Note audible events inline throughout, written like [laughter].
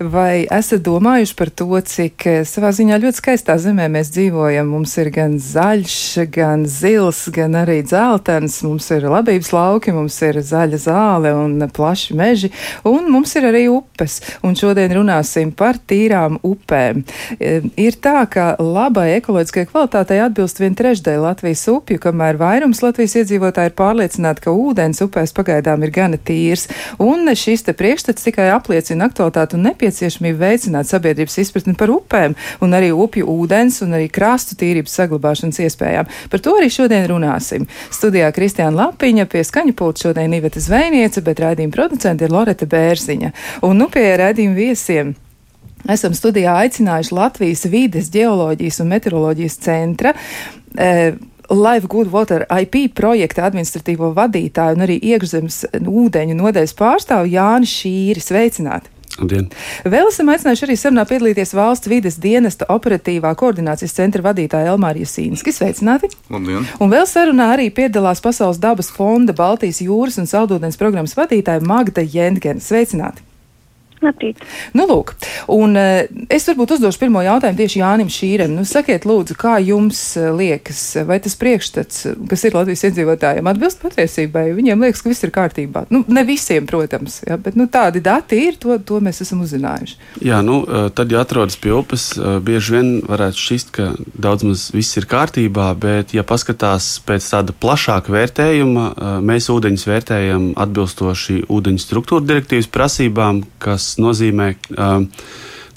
Vai esat domājuši par to, cik eh, savā ziņā ļoti skaistā zemē mēs dzīvojam? Mums ir gan zaļš, gan zils, gan arī dzeltens, mums ir labības lauki, mums ir zaļa zāle un plaši meži, un mums ir arī upes. Un šodien runāsim par tīrām upēm. Eh, ir tā, ka labai ekoloģiskai kvalitātei atbilst vien trešdaļa Latvijas upju, kamēr vairums Latvijas iedzīvotāji ir pārliecināti, ka ūdens upēs pagaidām ir gana tīrs. Un šis te priekšstats tikai apliecina aktualitāti un nepieciešamību veicināt sabiedrības izpratni par upēm un arī upju ūdens un arī krastu tīrības saglabāšanas iespējām. Par to arī šodien runāsim. Studijā Kristiāna Lapiņa, pie skaņa pulta šodien Iveta Zvejniece, bet raidījuma producenti ir Loreta Bērziņa. Un nu pie raidījuma viesiem. Esam studijā aicinājuši Latvijas vides, geoloģijas un meteoroloģijas centra. E, Live Good Water IP projekta administratīvo vadītāju un arī iekšzemes ūdeņu nodeļas pārstāvu Jāni Šīri. Sveicināti! Labdien. Vēl esam aicinājuši arī sarunā piedalīties valsts vides dienesta operatīvā koordinācijas centra vadītāja Elmārija Sīnski. Sveicināti! Labdien. Un vēl sarunā arī piedalās Pasaules dabas fonda Baltijas jūras un saldūdens programmas vadītāja Magda Jentgena. Sveicināti! Labrīt. Nu, lūk, un uh, es varbūt uzdošu pirmo jautājumu tieši Jānim Šīrem. Nu, sakiet, lūdzu, kā jums uh, liekas, vai tas priekšstats, kas ir Latvijas iedzīvotājiem, atbilst patiesībai? Viņiem liekas, ka viss ir kārtībā. Nu, ne visiem, protams, ja, bet nu, tādi dati ir, to, to mēs esam uzzinājuši. Jā, nu, uh, tad, ja atrodas pie upes, bieži vien varētu šķist, ka daudz maz viss ir kārtībā, bet, ja paskatās pēc tāda plašāka vērtējuma, mēs ūdeņus vērtējam atbilstoši ūdeņu struktūra direktīvas prasībām, kas Tas nozīmē uh,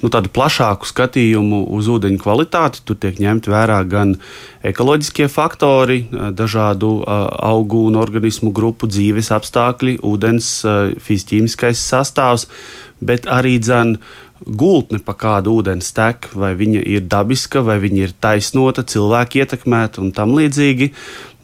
nu, tādu plašāku skatījumu uz ūdeņu kvalitāti. Tur tiek ņemti vērā gan ekoloģiskie faktori, dažādu uh, augu un organismu grupu dzīves apstākļi, ūdens uh, fiziskais sastāvs, bet arī dzen, gultne, pa kādu ūdens tek, vai viņa ir dabiska, vai viņa ir taisnota, cilvēku ietekmēta un tam līdzīgi.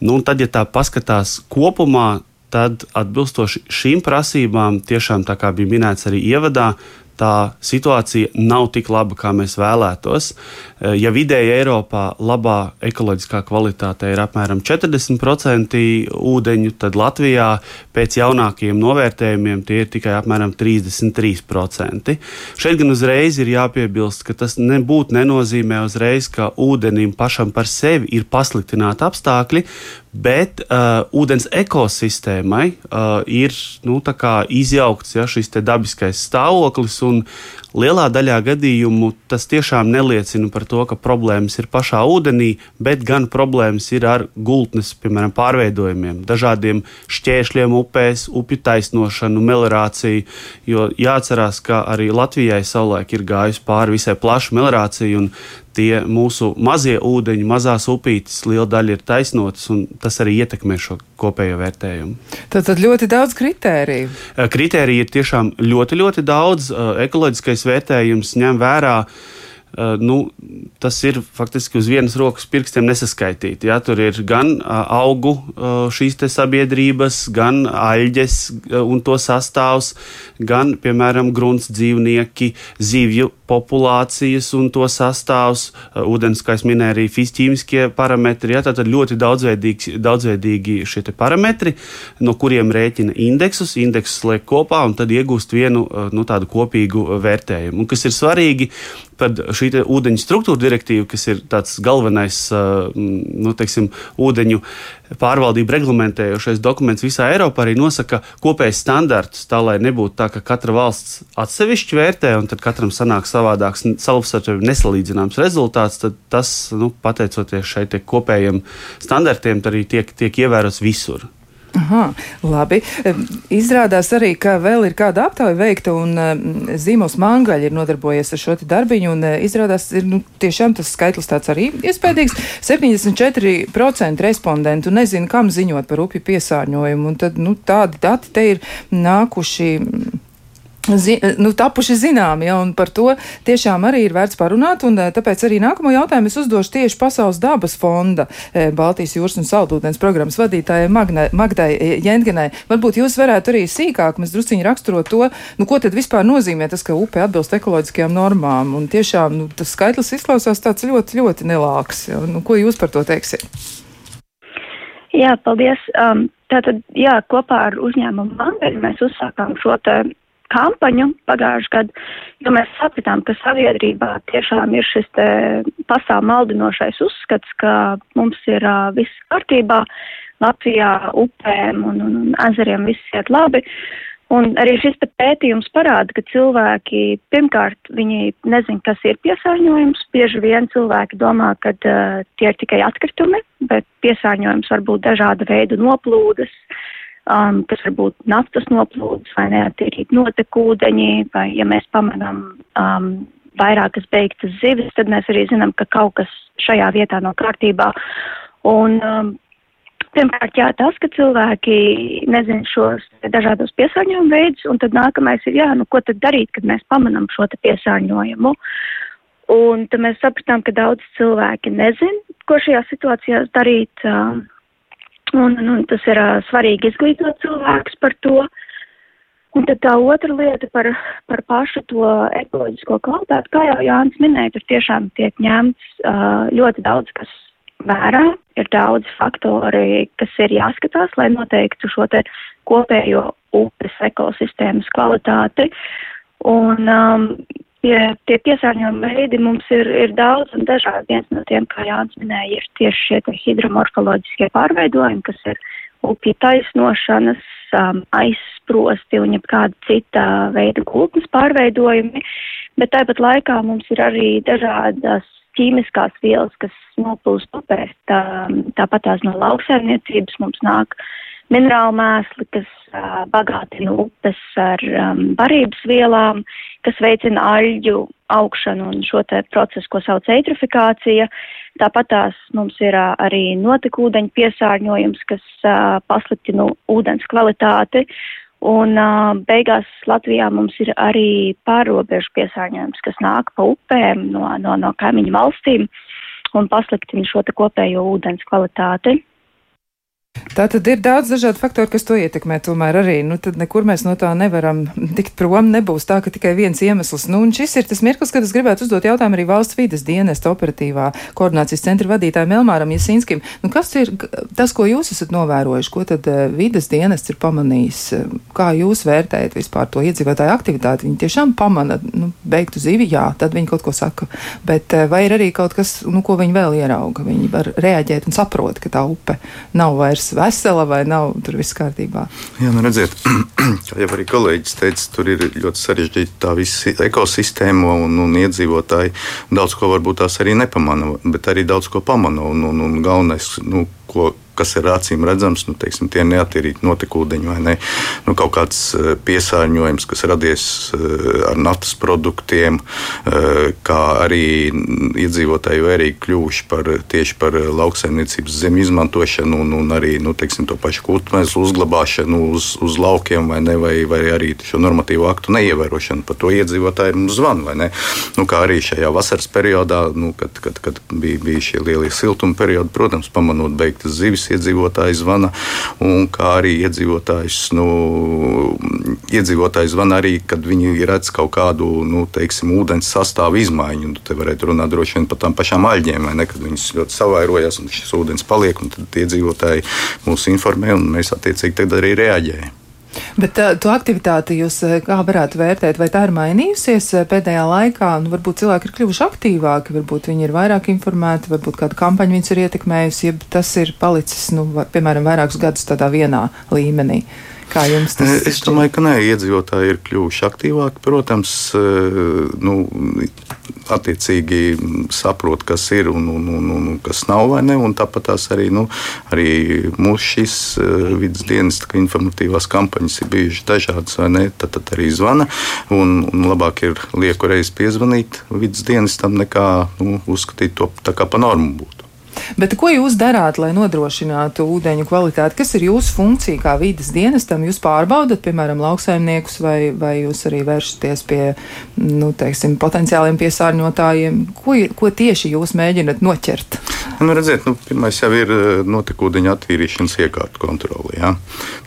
Nu, un tad, ja tā paskatās kopumā, tad atbilstoši šīm prasībām, tiešām tā kā bija minēts arī ievadā, tā situācija nav tik laba, kā mēs vēlētos. Eh, ja vidēji Eiropā labā ekoloģiskā kvalitāte ir apmēram 40% ūdeņu, tad Latvijā pēc jaunākajiem novērtējumiem tie ir tikai apmēram 33%. Šeit gan uzreiz ir jāpiebilst, ka tas nebūtu nenozīmē uzreiz, ka ūdenim pašam par sevi ir pasliktināti apstākļi, bet uh, ūdens ekosistēmai uh, ir nu, izjaukts ja, šis dabiskais stāvoklis, un lielā daļā gadījumu tas tiešām neliecina par to, ka problēmas ir pašā ūdenī, bet gan problēmas ir ar gultnes, piemēram, pārveidojumiem, dažādiem šķēršļiem upēs, upju taisnošanu, meliorāciju. Jo jāatcerās, ka arī Latvijai savulaik ir gājusi pāri visai plaša meliorācija, un tie mūsu mazie ūdeņi, mazās upītes, liela daļa ir taisnotas, un tas arī ietekmē šo kopējo vērtējumu. Tad, tad ļoti daudz kritēriju. Kritērija ir tiešām ļoti, ļoti daudz. Ekoloģiskais vērtējums ņem vērā uh, nu, tas ir faktiski uz vienas rokas pirkstiem nesaskaitīti. Ja? Tur ir gan uh, augu uh, šīs sabiedrības, gan aļģes un to sastāvs, gan, piemēram, grunts dzīvnieki, zivju populācijas un to sastāvs, ūdens, kā es minēju, arī fiziskie parametri. Ja? Tātad ļoti daudzveidīgi šie parametri, no kuriem rēķina indeksus, indeksus liek kopā un tad iegūst vienu nu, tādu kopīgu vērtējumu. Un kas ir svarīgi, tad šī ūdeņu struktūra direktīva, kas ir tāds galvenais nu, teiksim, ūdeņu pārvaldību reglamentējošais dokuments visā Eiropā, arī nosaka kopējus standartus, tā lai nebūtu tā, ka katra valsts atsevišķi vērtē un tad katram sanāk savādāks, savstarpēji nesalīdzināms rezultāts. Tad tas, nu, pateicoties šai kopējiem standartiem, arī tiek, tiek ievērots visur. Aha, labi. Izrādās arī, ka vēl ir kāda aptauja veikta, un Zīmos Mangaļa ir nodarbojies ar šo darbiņu, un izrādās, ir nu, tiešām tas skaitlis tāds arī iespējams. 74% respondentu nezina, kam ziņot par upju piesārņojumu, un tad, nu, tādi dati te ir nākuši zi, nu, tapuši zinām, ja, un par to tiešām arī ir vērts parunāt, un eh, tāpēc arī nākamo jautājumu es uzdošu tieši Pasaules dabas fonda eh, Baltijas jūras un saldūdens programmas vadītājai Magdai eh, Jentgenai. Varbūt jūs varētu arī sīkāk mēs drusciņi raksturot to, nu, ko tad vispār nozīmē tas, ka upe atbilst ekoloģiskajām normām, un tiešām nu, tas skaitlis izklausās tāds ļoti, ļoti nelāks. Ja, nu, ko jūs par to teiksiet? Jā, paldies. Um, tātad, jā, kopā ar uzņēmumu Mandeļu mēs uzsākām šo te kampaņu pagājušajā gadā, jo mēs sapratām, ka sabiedrībā tiešām ir šis pastāv maldinošais uzskats, ka mums ir uh, viss kārtībā, Latvijā upēm un, un, un ezeriem viss iet labi. Un arī šis pētījums parāda, ka cilvēki pirmkārt viņi nezin, kas ir piesārņojums. Bieži vien cilvēki domā, ka uh, tie ir tikai atkritumi, bet piesārņojums var būt dažāda veida noplūdes, uh, um, kas var būt naftas noplūdes vai neatīrīt notekūdeņi, vai ja mēs pamanām um, vairākas beigtas zivis, tad mēs arī zinām, ka kaut kas šajā vietā nav kārtībā. Un, um, Pirmkārt, jā, tas, ka cilvēki nezina šos dažādos piesārņojumu veidus, un tad nākamais ir, jā, nu, ko tad darīt, kad mēs pamanām šo te piesārņojumu. Un tad mēs sapratām, ka daudz cilvēki nezina, ko šajā situācijā darīt. Uh, Un, un, un tas ir uh, svarīgi izglītot cilvēkus par to. Un tad tā otra lieta par, par pašu to ekoloģisko kvalitāti, kā jau Jānis minēja, tur tiešām tiek ņemts uh, ļoti daudz kas vērā, ir daudz faktori, kas ir jāskatās, lai noteiktu šo te kopējo upes ekosistēmas kvalitāti. Un um, Tie, tie piesārņojuma veidi mums ir, ir daudz un dažādi. Viens no tiem, kā Jānis minēja, ir tieši šie hidromorfoloģiskie pārveidojumi, kas ir upju taisnošanas, um, aizsprosti un jebkāda cita veida gultnes pārveidojumi, bet tāpat laikā mums ir arī dažādas ķīmiskās vielas, kas noplūst upēs. Tā, tāpat tās no lauksaimniecības mums nāk minerālu mēsli, kas uh, bagātina upes ar um, barības vielām, kas veicina aļģu augšanu un šo te procesu, ko sauc eitrofikācija. Tāpat tās mums ir uh, arī notekūdeņu piesārņojums, kas uh, pasliktina ūdens kvalitāti. Un uh, beigās Latvijā mums ir arī pārobežu piesārņojums, kas nāk pa upēm no, no, no kaimiņu valstīm un pasliktina šo kopējo ūdens kvalitāti. Tā tad ir daudz dažādu faktoru, kas to ietekmē. Tomēr arī nu, nekur mēs no tā nevaram tikt prom. Nebūs tā, ka tikai viens iemesls. Nu, šis ir tas mirklis, kad es gribētu uzdot jautājumu arī valsts vides dienesta operatīvā koordinācijas centra vadītājiem Elmāram Jasinskim. Nu, kas ir tas, ko jūs esat novērojuši? Ko tad uh, vides dienests ir pamanījis? Kā jūs vērtējat vispār to iedzīvotāju aktivitāti? Viņi tiešām pamana nu, beigtu zivi, jā, tad viņi kaut ko saka. Bet uh, vai ir arī kaut kas, nu, ko viņi vēl ierauga? Viņi var reaģēt un saprot, ka tā upe nav vairs vesela vai nav tur viss kārtībā. Jā, nu redziet, [clears throat] kā jau arī kolēģis teica, tur ir ļoti sarežģīta tā visa ekosistēma un, un iedzīvotāji. Daudz ko varbūt tās arī nepamana, bet arī daudz ko pamana. Un, un, un galvenais, nu, ko kas ir acīm redzams, nu, teiksim, tie neatīrīti notekūdeņi vai ne, nu, kaut kāds eh, piesārņojums, kas radies eh, ar naftas produktiem, eh, kā arī iedzīvotāji vērīgi kļuvuši par tieši par lauksaimniecības zemi izmantošanu un, un arī nu, teiksim, to pašu kultmēslu uzglabāšanu uz, uz laukiem vai, ne, vai, vai arī šo normatīvo aktu neievērošanu. Par to iedzīvotāji mums zvana. Nu, kā arī šajā vasaras periodā, nu, kad, kad, kad bija, bija šie lielie siltuma periodi, protams, pamanot beigtas zivis, iedzīvotāji zvana, un kā arī iedzīvotājs, nu, iedzīvotāji zvana arī, kad viņi redz kaut kādu, nu, teiksim, ūdens sastāvu izmaiņu. Nu, te varētu runāt droši vien par tām pašām aļģēm, vai ne, kad viņas ļoti savairojas un šis ūdens paliek, un tad iedzīvotāji mūs informē, un mēs attiecīgi tad arī reaģējam. Bet tā, to aktivitāti jūs kā varētu vērtēt? Vai tā ir mainījusies pēdējā laikā? Nu, varbūt cilvēki ir kļuvuši aktīvāki, varbūt viņi ir vairāk informēti, varbūt kāda kampaņa viņus ir ietekmējusi, ja tas ir palicis, nu, piemēram, vairākus gadus tādā vienā līmenī. Kā jums tas ir? Es domāju, ka nē, iedzīvotāji ir kļuvuši aktīvāki. Protams, nu, attiecīgi saprot, kas ir un, un, un, un kas nav vai ne. Un tāpat tās arī, nu, arī mūsu šīs vidas dienas informatīvās kampaņas ir bijušas dažādas, vai ne? Tad, tad arī zvana. Un, un labāk ir lieku reizi piezvanīt vidas dienestam nekā nu, uzskatīt to kā pa normu būtu. Bet ko jūs darāt, lai nodrošinātu ūdeņu kvalitāti? Kas ir jūsu funkcija kā vīdes dienestam? Jūs pārbaudat, piemēram, lauksaimniekus, vai, vai jūs arī vēršaties pie nu, teiksim, potenciāliem piesārņotājiem? Ko, ko tieši jūs mēģinat noķert? Nu, redziet, nu, pirmais jau ir eh, notekūdeņa attīrīšanas iekārtu kontrole. Ja?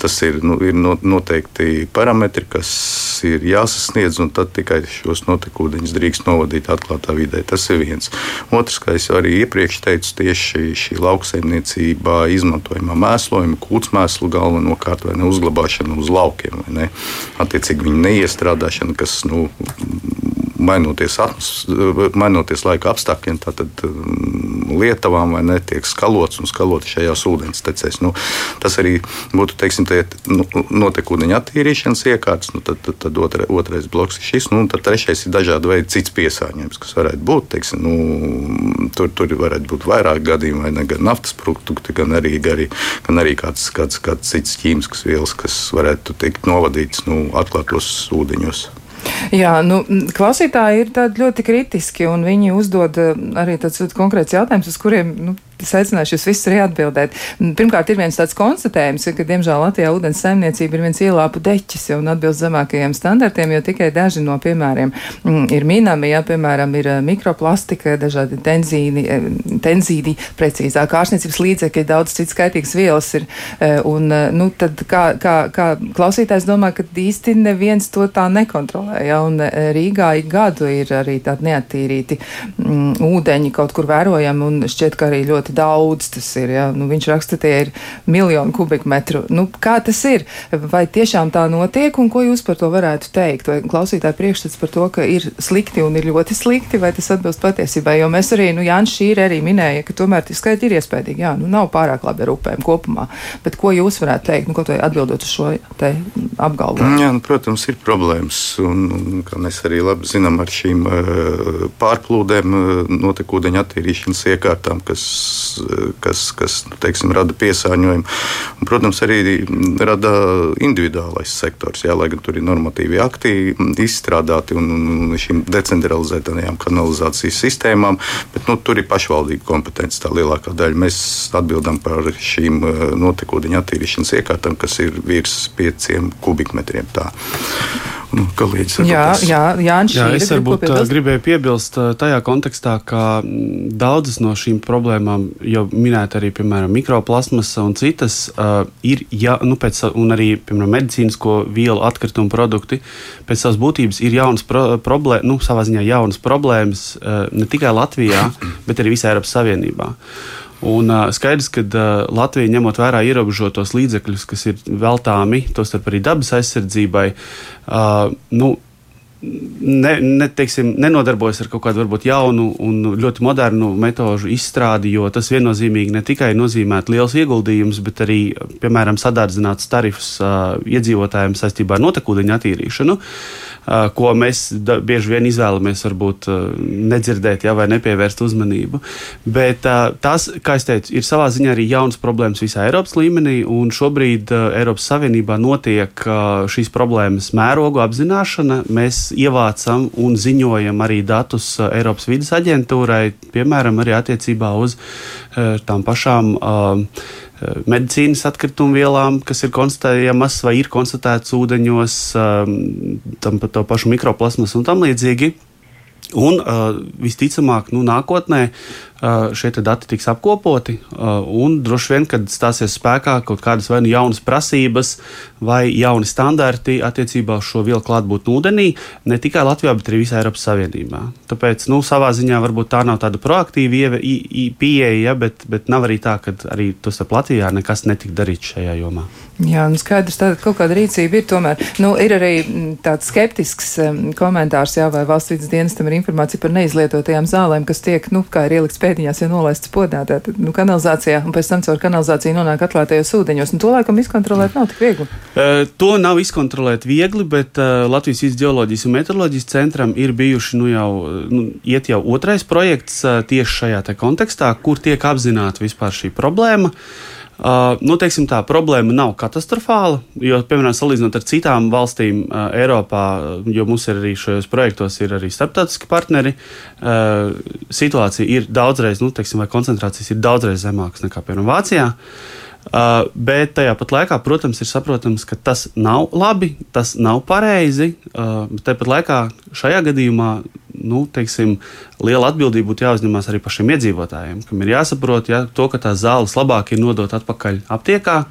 Tas ir, nu, ir noteikti parametri, kas ir jāsasniedz, un tad tikai šos notekūdeņus drīkst novadīt atklātā vidē. Tas ir viens. Otrs, kā jau arī iepriekš teicu, tie tieši šī lauksaimniecībā izmantojamā mēslojuma, kūtsmēslu galvenokārt vai ne uzglabāšana uz laukiem. Attiecīgi viņa neiestrādāšana, kas nu, mainoties, mainoties laika apstākļiem, tad um, lietavām vai netiek skalots un skalots šajās ūdenstecēs. Nu, tas arī būtu teiksim, tie, nu, notekūdeņa attīrīšanas iekārtas. Nu, tad, tad, tad otra, otrais bloks ir šis. Nu, tad trešais ir dažādi veidi cits piesārņojums, kas varētu būt. Teiksim, nu, tur, tur varētu būt vairāk gadījumu, vai ne gan naftas produkti, gan arī, arī, gan arī kāds, kāds, kāds cits ķīmisks vielas, kas varētu tikt novadīts nu, atklātos ūdeņos. Jā, nu, klausītāji ir ļoti kritiski, un viņi uzdod eh, arī tāds konkrēts jautājums, uz kuriem nu, es aicināšu jūs visus arī atbildēt. Pirmkārt, ir viens tāds konstatējums, ka, diemžēl, Latvijā ūdens saimniecība ir viens ielāpu deķis un atbilst zemākajiem standartiem, jo tikai daži no piemēriem mm, ir minami, ja, piemēram, ir eh, mikroplastika, dažādi tenzīni, eh, tenzīdi, precīzāk, ārsniecības līdzekļi, daudz citas skaitīgas vielas ir, eh, un, nu, tad kā, kā, kā klausītājs domā, ka īsti neviens to tā nekontrolē, ja, un Rīgā ik gadu ir arī tādi neattīrīti mm, ūdeņi kaut kur vērojami, un šķiet, ka arī ļoti ļoti daudz tas ir. Ja? Nu, viņš raksta, tie ir miljoni kubikmetru. Nu, kā tas ir? Vai tiešām tā notiek, un ko jūs par to varētu teikt? Vai klausītāji priekšstats par to, ka ir slikti un ir ļoti slikti, vai tas atbilst patiesībai? Jo mēs arī, nu, Jānis Šīri arī minēja, ka tomēr tie skaiti ir iespējīgi. Jā, nu, nav pārāk labi ar upēm kopumā. Bet ko jūs varētu teikt, nu, kaut vai atbildot uz šo apgalvojumu? Jā, nu, protams, ir problēmas. Un, un, kā mēs arī labi zinām ar šīm uh, pārplūdēm, uh, notekūdeņa attīrīšanas iekārtām, kas kas, kas nu, teiksim, rada piesārņojumu. Un, protams, arī rada individuālais sektors, jā, lai gan tur ir normatīvi akti izstrādāti un, un šīm decentralizētajām kanalizācijas sistēmām, bet nu, tur ir pašvaldība kompetence tā lielākā daļa. Mēs atbildam par šīm eh, notekūdeņa attīrīšanas iekārtām, kas ir virs pieciem kubikmetriem. Tā. Nu, jā, jā, Jānis, jā, es varbūt gribēju piebilst tajā kontekstā, ka daudzas no šīm problēmām, jau minēt arī, piemēram, mikroplasmasa un citas, uh, ir, ja, nu, pēc, un arī, piemēram, medicīnisko vielu atkritumu produkti, pēc savas būtības ir jaunas pro, problēmas, nu, savā ziņā jaunas problēmas uh, ne tikai Latvijā, bet arī visā Eiropas Savienībā. Un, uh, skaidrs, ka uh, Latvija ņemot vērā ierobežotos līdzekļus, kas ir veltāmi, tostarp arī dabas aizsardzībai, uh, nu, ne, ne, teiksim, nenodarbojas ar kaut kādu varbūt jaunu un ļoti modernu metožu izstrādi, jo tas viennozīmīgi ne tikai nozīmē liels ieguldījums, bet arī, piemēram, sadārdzināts tarifs uh, iedzīvotājiem saistībā ar notekūdeņu attīrīšanu. Uh, ko mēs bieži vien izvēlamies varbūt nedzirdēt ja, vai nepievērst uzmanību. Bet tas, kā jau teicu, ir savā ziņā arī jaunas problēmas visā Eiropas līmenī, un šobrīd Eiropas Savienībā notiek šīs problēmas mērogu apzināšana. Mēs ievācam un ziņojam arī datus Eiropas vidas aģentūrai, piemēram, arī attiecībā uz tām pašām medicīnas atkritumu vielām, kas ir konstatējamas vai ir konstatētas ūdeņos, ehm, tam par to pašu mikroplasmas un tam līdzīgi. Un uh, visticamāk, nu, nākotnē uh, šie dati tiks apkopoti, uh, un droši vien, kad stāsies spēkā kaut kādas vai nu jaunas prasības vai jauni standarti attiecībā uz šo vielu klātbūtni ūdenī, ne tikai Latvijā, bet arī visā Eiropas Savienībā. Tāpēc, nu, savā ziņā varbūt tā nav tāda proaktīva pieeja, ja, bet, bet nav arī tā, ka arī tas ap Latvijā nekas netika darīts šajā jomā. Jā, nu skaidrs, tāda kaut kāda rīcība ir tomēr. Nu, ir arī mm, tāds skeptisks um, komentārs, jā, vai valsts vidas dienestam ir informācija par neizlietotajām zālēm, kas tiek, nu, kā ir ielikts pēdiņās, ja nolaists podā, tātad, nu, kanalizācijā, un pēc tam caur kanalizāciju nonāk atklātajos ūdeņos. Un to laikam izkontrolēt nav tik viegli. Uh, to nav izkontrolēt viegli, bet uh, Latvijas izģeoloģijas un meteoroloģijas centram ir bijuši, nu, jau, nu, iet jau otrais projekts uh, tieši šajā kontekstā, kur tiek apzināta vispār šī problēma. Uh, Uh, nu, teiksim, tā problēma nav katastrofāla, jo, piemēram, salīdzinot ar citām valstīm uh, Eiropā, jo mums ir arī šajos projektos ir arī starptautiski partneri, uh, situācija ir daudzreiz, nu, teiksim, vai koncentrācijas ir daudzreiz zemākas nekā, piemēram, Vācijā. Uh, bet tajā pat laikā, protams, ir saprotams, ka tas nav labi, tas nav pareizi. Uh, bet tāpat laikā šajā gadījumā nu, teiksim, liela atbildība būtu jāuzņemas arī pašiem iedzīvotājiem, kam ir jāsaprot, ja, to, ka tās zāles labāk ir nodot atpakaļ aptiekā.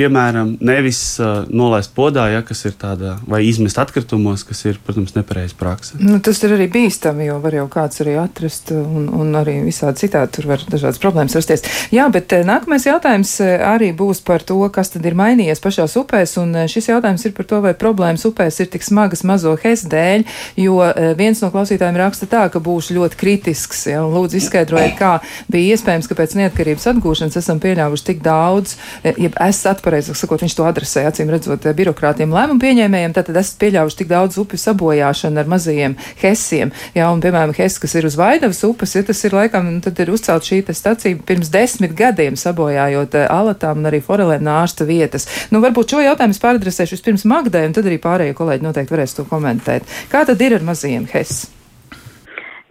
Piemēram, nevis uh, nolaist podā, ja, kas ir tāda, vai izmest atkritumos, kas ir, protams, nepareiza praksa. Nu, tas ir arī bīstami, jo var jau kāds arī atrast, un, un arī visādi citādi tur var dažādas problēmas rasties. Jā, bet uh, nākamais jautājums uh, arī būs par to, kas tad ir mainījies pašās upēs, un uh, šis jautājums ir par to, vai problēmas upēs ir tik smagas mazo hes dēļ, jo viens no klausītājiem raksta tā, ka būšu ļoti kritisks, ja, un lūdzu izskaidrojiet, kā bija iespējams, ka pēc neatkarības atgūšanas esam pieļāvuši tik daudz, ja esat atpareizāk sakot, viņš to adresē, acīm redzot, birokrātiem lēmumu pieņēmējiem, tad esat pieļāvuši tik daudz upju sabojāšanu ar mazajiem hesiem. Jā, un, piemēram, hes, kas ir uz Vaidavas upes, ja tas ir laikam, tad ir uzcelt šī stacija pirms desmit gadiem sabojājot alatām un arī forelēm nārsta vietas. Nu, varbūt šo jautājumu es pāradresēšu vispirms Magdai, un tad arī pārējie kolēģi noteikti varēs to komentēt. Kā tad ir ar mazajiem hes?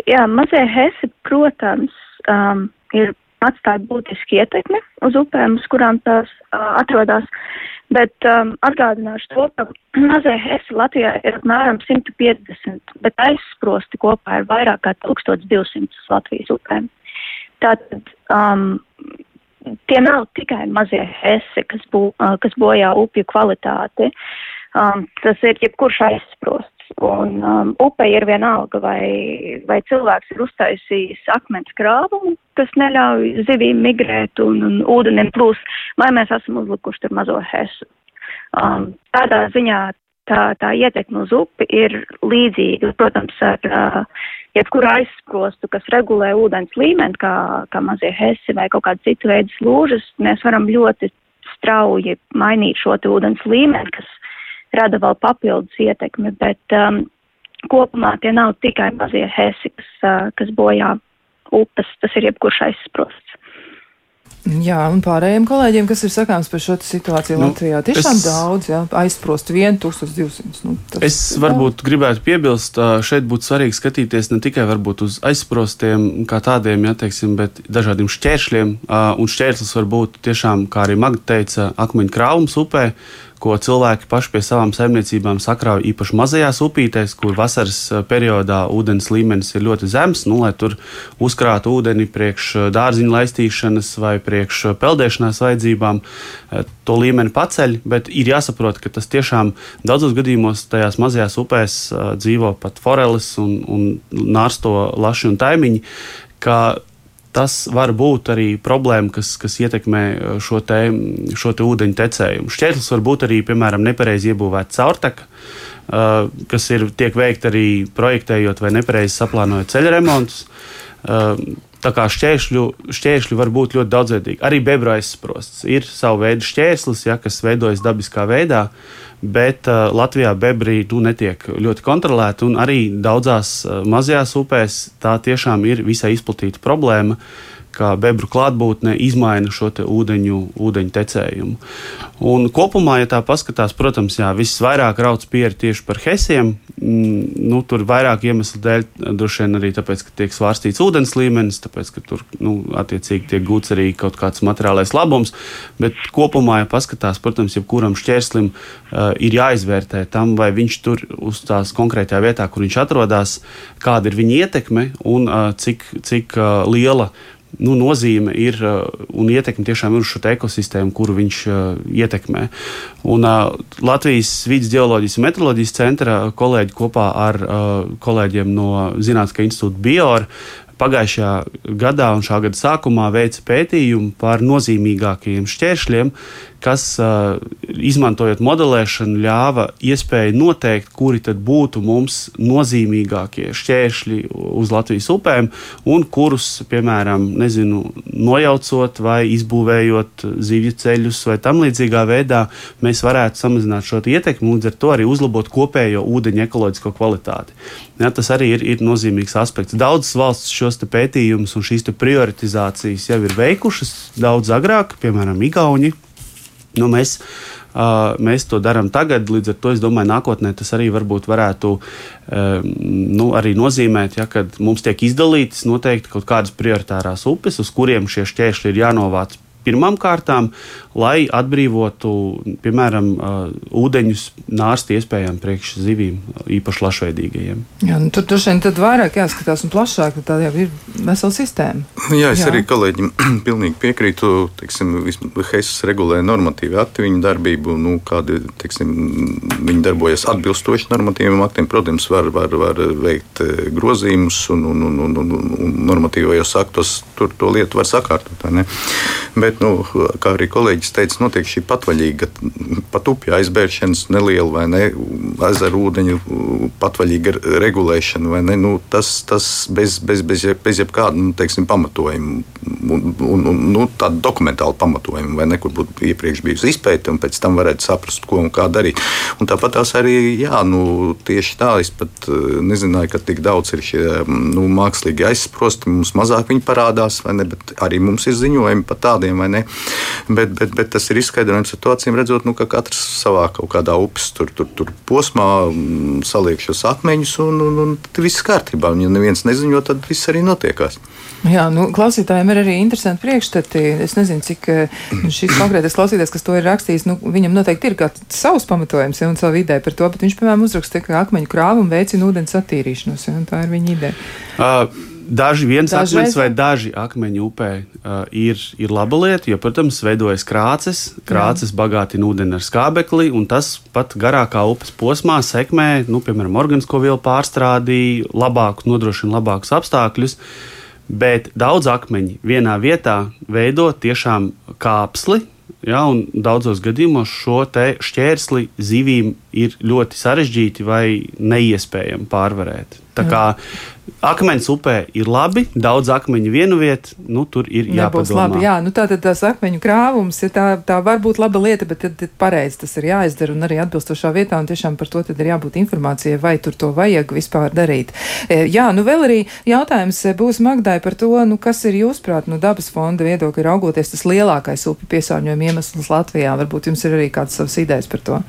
Jā, mazie hesi, protams, um, ir atstāja būtiski ietekmi uz upēm, uz kurām tās uh, atrodas. Bet um, atgādināšu to, ka [clears throat] mazie hesi Latvijā ir apmēram 150, bet aizsprosti kopā ir vairāk kā 1200 Latvijas upēm. Tātad um, tie nav tikai mazie hesi, kas, bū, uh, kas bojā upju kvalitāti. Um, tas ir jebkurš aizsprosts. Un um, upe ir vienalga, vai, vai cilvēks ir uztaisījis akmens krāvumu, kas neļauj zivīm migrēt un, un ūdenim plūst, vai mēs esam uzlikuši tur mazo hesu. Um, tādā ziņā tā, tā ietekme uz upi ir līdzīga, protams, ar uh, jebkuru aizsprostu, kas regulē ūdens līmeni, kā, kā mazie hesi vai kaut kāda cita veida slūžas. Mēs varam ļoti strauji mainīt šo ūdens līmeni, kas rada vēl papildus ietekmi, bet um, kopumā tie nav tikai mazie hesi, kas, uh, kas bojā upes, tas ir jebkurš aizsprosts. Jā, un pārējiem kolēģiem, kas ir sakāms par šo situāciju nu, Latvijā, tiešām es, daudz, jā, aizsprost 1200. Nu, es varbūt jā. gribētu piebilst, šeit būtu svarīgi skatīties ne tikai varbūt uz aizsprostiem kā tādiem, jā, teiksim, bet dažādiem šķēršļiem, un šķērslis var būt tiešām, kā arī Magda teica, akmeņu krāvums upē, ko cilvēki paši pie savām saimniecībām sakrauj īpaši mazajās upītēs, kur vasaras eh, periodā ūdens līmenis ir ļoti zems, nu, lai tur uzkrātu ūdeni priekš eh, dārziņu laistīšanas vai priekš eh, peldēšanās vajadzībām. To līmeni paceļ, bet ir jāsaprot, ka tas tiešām daudzos gadījumos tajās mazajās upēs dzīvo pat foreles un, un nārsto laši un taimiņi, ka tas var būt arī problēma, kas, kas ietekmē uh, šo, te, šo te ūdeņu tecējumu. Šķērslis var būt arī, piemēram, nepareizi iebūvēta caurtaka, uh, kas ir tiek veikta arī projektējot vai nepareizi saplānojot ceļa remontus. Tā kā šķēršļu, šķēršļi var būt ļoti daudzveidīgi. Arī bebra aizsprosts ir sava veida šķērslis, ja, kas veidojas dabiskā veidā. Bet uh, Latvijā bebrī tu netiek ļoti kontrolēti, un arī daudzās uh, mazajās upēs tā tiešām ir visai izplatīta problēma. Uh, kā bebru klātbūtne izmaina šo te ūdeņu, ūdeņu tecējumu. Un kopumā, ja tā paskatās, protams, jā, visvairāk rauc pieri tieši par hesiem. Mm, nu, tur vairāk iemeslu dēļ, droši vien arī tāpēc, ka tiek svārstīts ūdens līmenis, tāpēc, ka tur nu, attiecīgi tiek gūts arī kaut kāds materiālais labums. Bet kopumā, ja paskatās, protams, jebkuram šķērslim uh, ir jāizvērtē tam, vai viņš tur uz tās konkrētajā vietā, kur viņš atrodas, kāda ir viņa ietekme un uh, cik, cik uh, liela nu, nozīme ir uh, un ietekme tiešām ir uz šo ekosistēmu, kuru viņš uh, ietekmē. Un, uh, Latvijas vidus geoloģijas un meteoroloģijas centra kolēģi kopā ar uh, kolēģiem no Zinātniskā institūta Biora pagājušajā gadā un šā gada sākumā veica pētījumu par nozīmīgākajiem šķēršļiem, kas, izmantojot modelēšanu, ļāva iespēju noteikt, kuri tad būtu mums nozīmīgākie šķēršļi uz Latvijas upēm, un kurus, piemēram, nezinu, nojaucot vai izbūvējot zivju ceļus vai tam līdzīgā veidā, mēs varētu samazināt šo ietekmi un līdz ar to arī uzlabot kopējo ūdeņu ekoloģisko kvalitāti. Ja, tas arī ir, ir nozīmīgs aspekts. Daudzas valstis šos pētījumus un šīs prioritizācijas jau ir veikušas daudz agrāk, piemēram, Igauni Nu, mēs, uh, mēs to darām tagad, līdz ar to es domāju, nākotnē tas arī varētu uh, nu, arī nozīmēt, ja, ka mums tiek izdalītas noteikti kaut kādas prioritārās upes, uz kuriem šie šķēršļi ir jānovāc pirmām kārtām, lai atbrīvotu, piemēram, ūdeņus nārstu iespējām priekš zivīm, īpaši lašveidīgajiem. Jā, nu, tur droši vien tad vairāk jāskatās un plašāk, tā jau ir vesela sistēma. Jā, es Jā. arī kolēģim [clears throat] pilnīgi piekrītu. Teiksim, Heisas regulē normatīvi akti viņu darbību, nu, kādi, teiksim, viņi darbojas atbilstoši normatīviem aktiem. Protams, var, var, var veikt grozījumus un, un, un, un, un, un normatīvajos aktos tur to lietu var sakārtot. Bet, nu, kā arī kolēģis teica, notiek šī patvaļīga, pat upju aizbēršanas neliela vai ne, ezeru ūdeņu patvaļīga regulēšana vai ne, nu, tas, tas bez, bez, bez, bez jebkāda nu, teiksim, pamatojuma un, un, un nu, tāda dokumentāla pamatojuma, vai ne, kur būtu iepriekš bijusi izpēta un pēc tam varētu saprast, ko un kā darīt. Un tāpat tās arī, jā, nu, tieši tā, es pat eh, nezināju, ka tik daudz ir šie nu, mākslīgi aizsprosti, mums mazāk viņi parādās, vai ne, bet arī mums ir ziņojumi par tādiem, vai ne. Bet, bet, bet tas ir izskaidrojums ar to, acīm redzot, nu, ka katrs savā kaut kādā upes tur, tur, tur posmā mm, saliek šos akmeņus un, un, un viss kārtībā. Un, ja neviens neziņo, tad viss arī notiekās. Jā, nu, klausītājiem ir arī interesanti priekšstati. Es nezinu, cik eh, šis konkrētais klausītājs, kas to ir rakstījis, nu, viņam noteikti ir kāds savs pamatojums ja, un savu ideju par to, bet viņš, piemēram, uzraksta, ka akmeņu krāvumu veicina ūdens attīrīšanos, ja, un tā ir viņa ideja. Uh. Daži viens Dažreiz. akmens vai daži akmeņi upē uh, ir, ir laba lieta, jo, protams, veidojas krāces. Krāces bagātina ūdeni ar skābekli, un tas pat garākā upes posmā sekmē, nu, piemēram, organisko vielu pārstrādi, labākus, nodrošina labākus apstākļus. Bet daudz akmeņi vienā vietā veido tiešām kāpsli, Ja, daudzos gadījumos šo šķērsli zivīm ir ļoti sarežģīti vai neiespējami pārvarēt. Tā kā Akmens upē ir labi, daudz akmeņu vienu vietu, nu, tur ir jāpadomā. Labi, jā, nu tā tad tās akmeņu krāvums, ja tā, tā var būt laba lieta, bet tad, tad pareizi tas ir jāizdara un arī atbilstošā vietā, un tiešām par to tad ir jābūt informācijai, vai tur to vajag vispār darīt. E, jā, nu vēl arī jautājums e, būs Magdai par to, nu kas ir jūsprāt, nu dabas fonda viedokļi raugoties tas lielākais upi piesārņojuma iemesls Latvijā. Varbūt jums ir arī kādas savas idejas par to.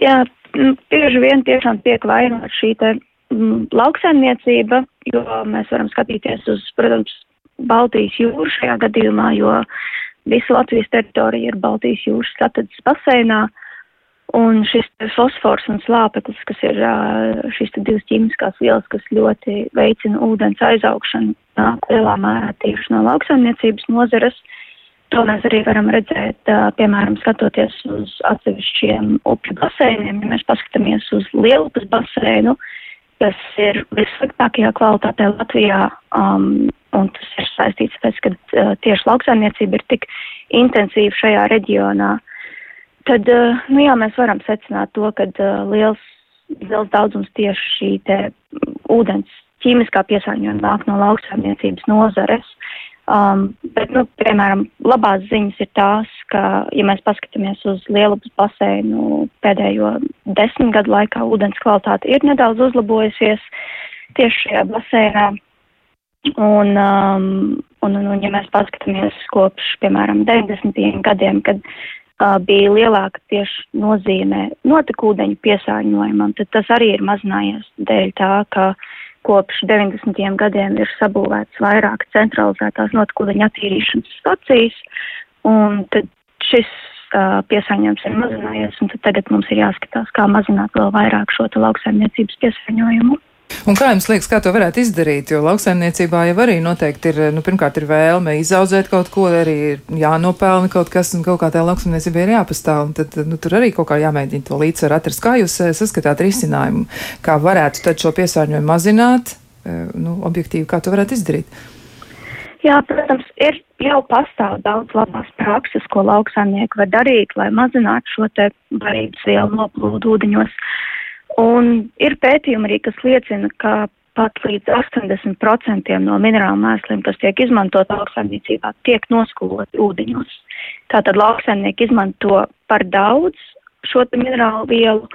Jā, bieži vien tiešām tiek vainot šī te mm, lauksaimniecība, jo mēs varam skatīties uz, protams, Baltijas jūru šajā gadījumā, jo visa Latvijas teritorija ir Baltijas jūras satadas baseinā. Un šis fosfors un slāpeklis, kas ir šīs divas ķīmiskās vielas, kas ļoti veicina ūdens aizaugšanu, nāk lielā mērā tieši no lauksaimniecības nozares. To mēs arī varam redzēt, piemēram, skatoties uz atsevišķiem upju baseiniem. Ja mēs paskatāmies uz Lielupas baseinu, uh, kas ir vissliktākajā kvalitātē Latvijā, um, un tas ir saistīts pēc, ka uh, tieši lauksaimniecība ir tik intensīva šajā reģionā, tad, uh, nu jā, mēs varam secināt to, ka uh, liels, liels daudzums tieši šī te ūdens ķīmiskā piesārņojuma nāk no lauksaimniecības nozares. Um, bet, nu, piemēram, labās ziņas ir tās, ka, ja mēs paskatāmies uz Lielupas baseinu pēdējo desmit gadu laikā, ūdens kvalitāte ir nedaudz uzlabojusies tieši šajā baseinā. Un, um, un, un, un, ja mēs paskatāmies kopš, piemēram, 90. gadiem, kad uh, bija lielāka tieši nozīme notekūdeņu piesārņojumam, tad tas arī ir mazinājies dēļ tā, ka uh, kopš 90. gadiem ir sabūvēts vairāk centralizētās notekūdeņa attīrīšanas stacijas, un tad šis uh, piesārņojums ir mazinājies, un tad tagad mums ir jāskatās, kā mazināt vēl vairāk šo lauksaimniecības piesārņojumu. Un kā jums liekas, kā to varētu izdarīt? Jo lauksaimniecībā jau arī noteikti ir, nu, pirmkārt, ir vēlme izaudzēt kaut ko, arī ir jānopelna kaut kas, un kaut kā tā lauksaimniecība ir jāpastāv. Un tad, nu, tur arī kaut kā jāmēģina to līdzsvaru atrast. Kā jūs eh, saskatāt risinājumu? Kā varētu tad šo piesārņojumu mazināt? Eh, nu, objektīvi, kā to varētu izdarīt? Jā, protams, ir jau pastāv daudz labās prakses, ko lauksaimnieki var darīt, lai mazinātu šo te barības vielu noplūdu ūdeņos. Un ir pētījumi arī, kas liecina, ka pat līdz 80% no minerālu mēsliem, kas tiek izmantot lauksaimniecībā, tiek noskoloti ūdeņos. Tātad lauksaimnieki izmanto par daudz šo minerālu vielu,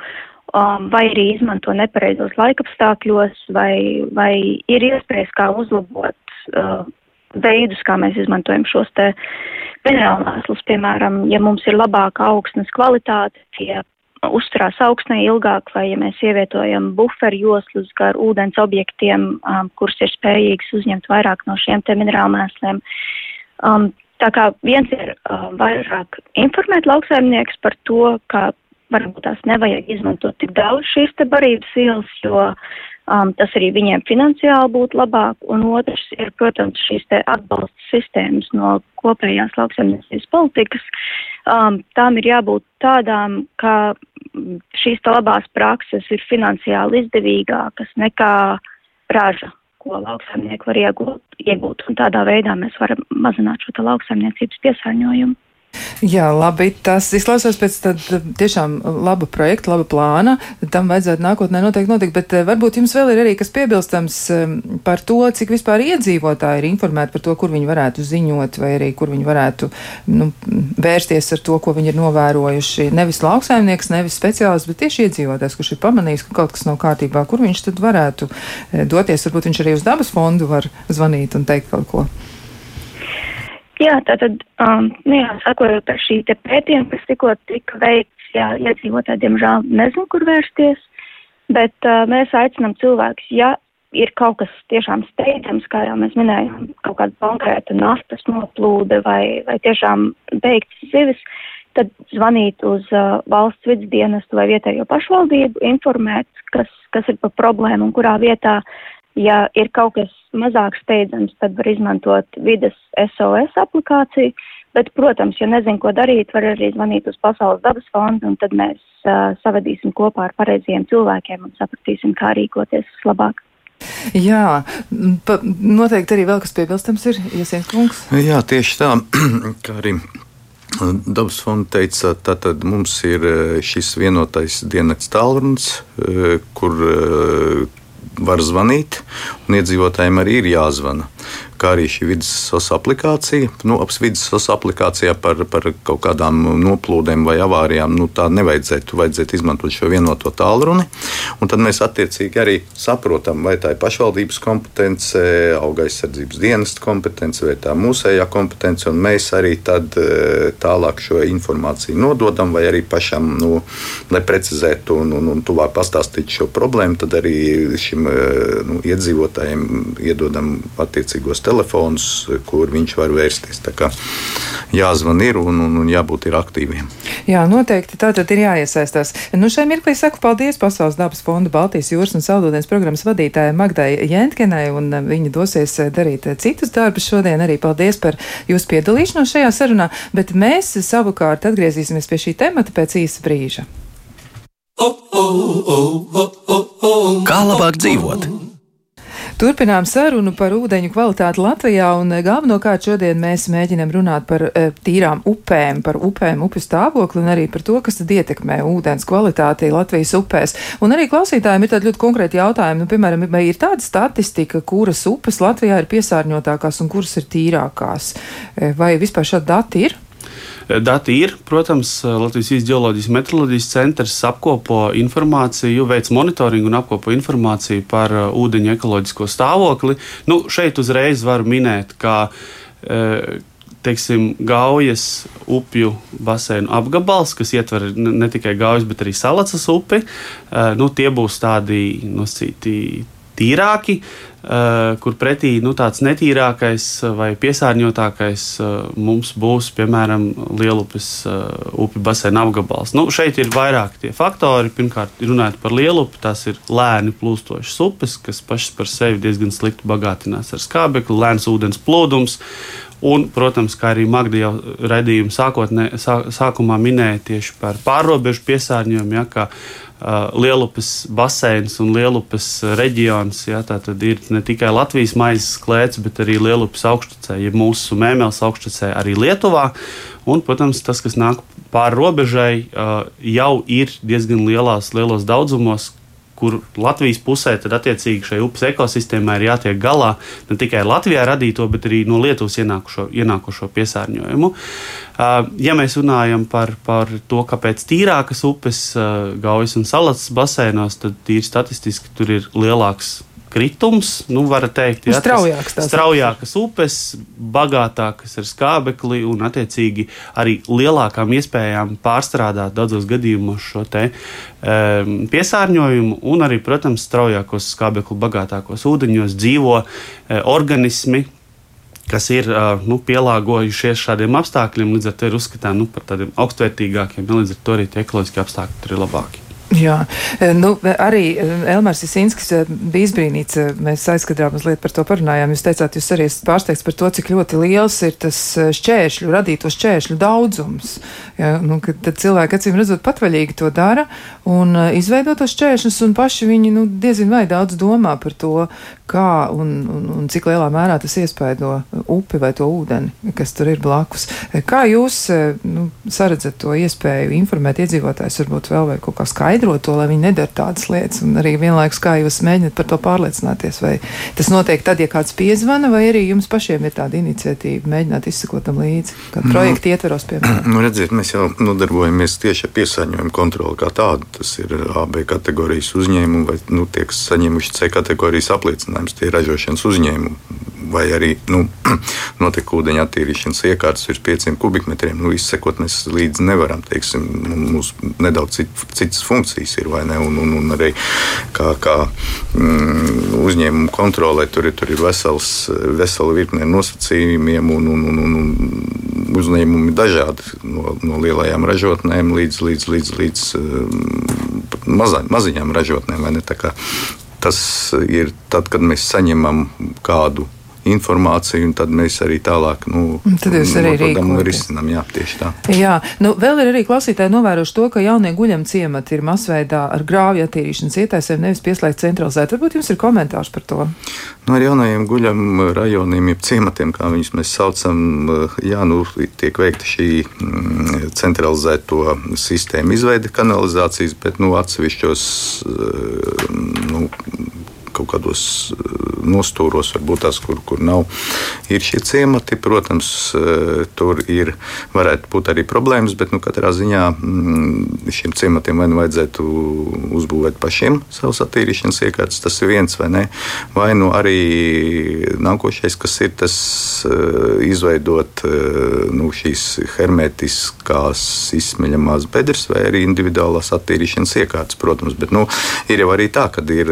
um, vai arī izmanto nepareizos laikapstākļos, vai, vai ir iespējas, kā uzlabot uh, veidus, kā mēs izmantojam šos te minerālu mēslus. Piemēram, ja mums ir labāka augsnes kvalitāte, tie uzturās augstnē ilgāk, vai ja mēs ievietojam buferu joslus gar ūdens objektiem, um, kurus ir spējīgs uzņemt vairāk no šiem te minerālmēsliem, Um, tā kā viens ir uh, vairāk informēt lauksaimnieks par to, ka varbūt tās nevajag izmantot tik daudz šīs te barības vielas, jo um, tas arī viņiem finansiāli būtu labāk. Un otrs ir, protams, šīs atbalsta sistēmas no kopējās lauksaimniecības politikas. Um, tām ir jābūt tādām, ka šīs te labās prakses ir finansiāli izdevīgākas nekā raža ko lauksaimnieki var iegūt, iegūt, un tādā veidā mēs varam mazināt šo lauksaimniecības piesārņojumu. Jā, labi. Tas izklausās pēc tiešām laba projekta, laba plāna. Tam vajadzētu nākotnē noteikti notikt, bet eh, varbūt jums vēl ir arī kas piebilstams eh, par to, cik vispār iedzīvotāji ir informēti par to, kur viņi varētu ziņot, vai arī kur viņi varētu nu, vērsties ar to, ko viņi ir novērojuši. Nevis lauksaimnieks, nevis speciālists, bet tieši iedzīvotājs, kurš ir pamanījis, ka kaut kas nav kārtībā, kur viņš tad varētu eh, doties. Varbūt viņš arī uz dabas fondu var zvanīt un teikt kaut ko. Jā, tātad, um, nu jā, sakojot ar šī te pētījuma, kas tikko tika veikts, jā, iedzīvotāji, diemžēl, nezinu, kur vērsties, bet uh, mēs aicinām cilvēkus, ja ir kaut kas tiešām steidzams, kā jau mēs minējām, kaut kāda konkrēta naftas noplūde vai, vai tiešām beigts zivis, tad zvanīt uz uh, valsts vidas dienestu vai vietējo pašvaldību, informēt, kas, kas ir par problēmu un kurā vietā Ja ir kaut kas mazāk steidzams, tad var izmantot vides SOS aplikāciju, bet, protams, ja nezinu, ko darīt, var arī zvanīt uz Pasaules dabas fondu, un tad mēs uh, savadīsim kopā ar pareizajiem cilvēkiem un sapratīsim, kā rīkoties labāk. Jā, pa, noteikti arī vēl kas piebilstams ir, Iesiens kungs. Jā, tieši tā, [clears throat] kā arī Dabas fonda teica, tātad mums ir šis vienotais dienas tālrunis, kur var zvanīt, un iedzīvotājiem arī ir jāzvana kā arī šī SOS aplikācija. Nu, ap SOS aplikācijā par, par kaut kādām noplūdēm vai avārijām nu, tā nevajadzētu. Vajadzētu izmantot šo vienoto tālruni. Un tad mēs attiecīgi arī saprotam, vai tā ir pašvaldības kompetence, auga aizsardzības dienesta kompetence vai tā mūsējā kompetence. Mēs arī tad e, tālāk šo informāciju nododam, vai arī pašam, nu, lai precizētu un, un, un tuvāk pastāstītu šo problēmu, tad arī šim e, nu, iedzīvotājiem iedodam attiecīgos telefonus, kur viņš var vērsties. Jāzvan ir un, un, un jābūt ir aktīviem. Jā, noteikti tā tad ir jāiesaistās. Nu, šai mirklī saku paldies Pasaules dabas fonda Baltijas jūras un saldūdens programmas vadītājai Magdai Jentkenai, un uh, viņa dosies uh, darīt uh, citus darbus šodien. Arī paldies par jūsu piedalīšanos šajā sarunā, bet mēs savukārt atgriezīsimies pie šī temata pēc īsa brīža. Kā labāk dzīvot? Turpinām sarunu par ūdeņu kvalitāti Latvijā, un eh, galvenokārt šodien mēs mēģinam runāt par e, tīrām upēm, par upēm, upju stāvokli un arī par to, kas tad ietekmē ūdens kvalitāti Latvijas upēs. Un arī klausītājiem ir tādi ļoti konkrēti jautājumi, nu, piemēram, vai ir tāda statistika, kuras upes Latvijā ir piesārņotākās un kuras ir tīrākās, eh, vai vispār šādi dati ir? Eh, dati ir, protams, eh, Latvijas Geoloģijas meteoroloģijas centrs apkopo informāciju, veic monitoringu un apkopo informāciju par uh, ūdeņa ekoloģisko stāvokli. Nu, šeit uzreiz var minēt, ka teiksim, Gaujas upju basēnu apgabals, kas ietver ne tikai Gaujas, bet arī Salacas upi. Nu, tie būs tādi nosacīti tīrāki, kur pretī nu, tāds netīrākais vai piesārņotākais uh, mums būs, piemēram, Lielupes uh, upju basēna apgabals. Nu, šeit ir vairāki tie faktori. Pirmkārt, runājot par Lielupi, tās ir lēni plūstošas upes, kas pašas par sevi diezgan slikti bagātinās ar skābekli, lēns ūdens plūdums. Un, protams, kā arī Magda jau redzējuma sākotnē, sā, sākumā minēja tieši par pārobežu piesārņojumu, ja, ka Uh, Lielupes baseins un Lielupes reģions. Ja, tā tad ir ne tikai Latvijas maizes klēts, bet arī Lielupes augšstacē, ja mūsu mēmeles augšstacē arī Lietuvā. Un, protams, tas, kas nāk pāri robežai, uh, jau ir diezgan lielās, lielos daudzumos, kur Latvijas pusē tad attiecīgi šai upes ekosistēmai ir jātiek galā ne tikai Latvijā radīto, bet arī no Lietuvas ienākušo, ienākušo piesārņojumu. Ja mēs runājam par, par to, kāpēc tīrākas upes, gaujas un salas basēnos, tad tīri statistiski tur ir lielāks kritums, nu, var teikt, jā, straujākas, straujākas upes, bagātākas ar skābekli un, attiecīgi, arī lielākām iespējām pārstrādāt daudzos gadījumos šo te um, piesārņojumu, un arī, protams, straujākos skābekli bagātākos ūdeņos dzīvo uh, organismi, kas ir nu, pielāgojušies šādiem apstākļiem, līdz ar to ir uzskatām nu, par tādiem augstvērtīgākiem, līdz ar to arī tie ekoloģiskie apstākļi ir labāki. Jā, e, nu, arī e, Elmārs Jasinskis e, bija izbrīnīts. Mēs aizkadrā mazliet par to parunājām. Jūs teicāt, jūs arī esat pārsteigts par to, cik ļoti liels ir tas šķēršļu, radīto šķēršļu daudzums. Ja, nu, tad cilvēki, acīm redzot, patvaļīgi to dara un izveido tos šķēršļus, un paši viņi nu, diezin vai daudz domā par to, kā un, un, un cik lielā mērā tas iespaido upi vai to ūdeni, kas tur ir blakus. Kā jūs nu, saredzat to iespēju informēt iedzīvotājus, varbūt vēl vai kaut kā skaidrot? to, lai viņi nedara tādas lietas. Un arī vienlaikus, kā jūs mēģināt par to pārliecināties, vai tas notiek tad, ja kāds piezvana, vai arī jums pašiem ir tāda iniciatīva mēģināt izsekot tam līdzi, kā nu, projekta ietveros, piemēram. Nu, redziet, mēs jau nodarbojamies tieši ar piesārņojumu kontroli kā tādu. Tas ir AB kategorijas uzņēmumi vai nu, tie, kas saņēmuši C kategorijas apliecinājumus, tie ir ražošanas uzņēmumi vai arī nu, [clears throat] notekūdeņa attīrīšanas iekārtas virs 500 kubikmetriem. Nu, izsekot mēs līdzi nevaram. Teiksim, mums nedaudz cit, citas funkcijas ir, ne? Un, un, un arī kā, kā mm, uzņēmumu kontrolē tur ir, tur ir vesels, vesela virkne nosacījumiem un, un, un, un uzņēmumi dažādi no, no lielajām ražotnēm līdz, līdz, līdz, līdz mm, maza, maziņām ražotnēm. Tas ir tad, kad mēs saņemam kādu informāciju, un tad mēs arī tālāk nu, tad jūs arī risinām. Jā, tieši tā. Jā, nu, vēl ir arī klausītāji novērojuši to, ka jaunie guļam ciemati ir masveidā ar grāvju attīrīšanas ietaisēm, nevis pieslēgt centralizēt. Varbūt jums ir komentārs par to? Nu, ar jaunajiem guļam rajoniem, jeb ciematiem, kā viņus mēs saucam, jā, nu, tiek veikta šī mm, centralizēto sistēmu izveide kanalizācijas, bet nu, atsevišķos nu, kaut kādos eh, nostūros, varbūt tās, kur, kur nav, ir šie ciemati. Protams, eh, tur ir, varētu būt arī problēmas, bet nu, katrā ziņā mm, šiem ciematiem vai nu vajadzētu uzbūvēt pašiem savus attīrīšanas iekārtas, tas ir viens vai ne. Vai nu arī nākošais, kas ir tas eh, izveidot nu, šīs hermetiskās izsmeļamās bedres vai arī individuālās attīrīšanas iekārtas, protams. Bet nu, ir jau arī tā, ka ir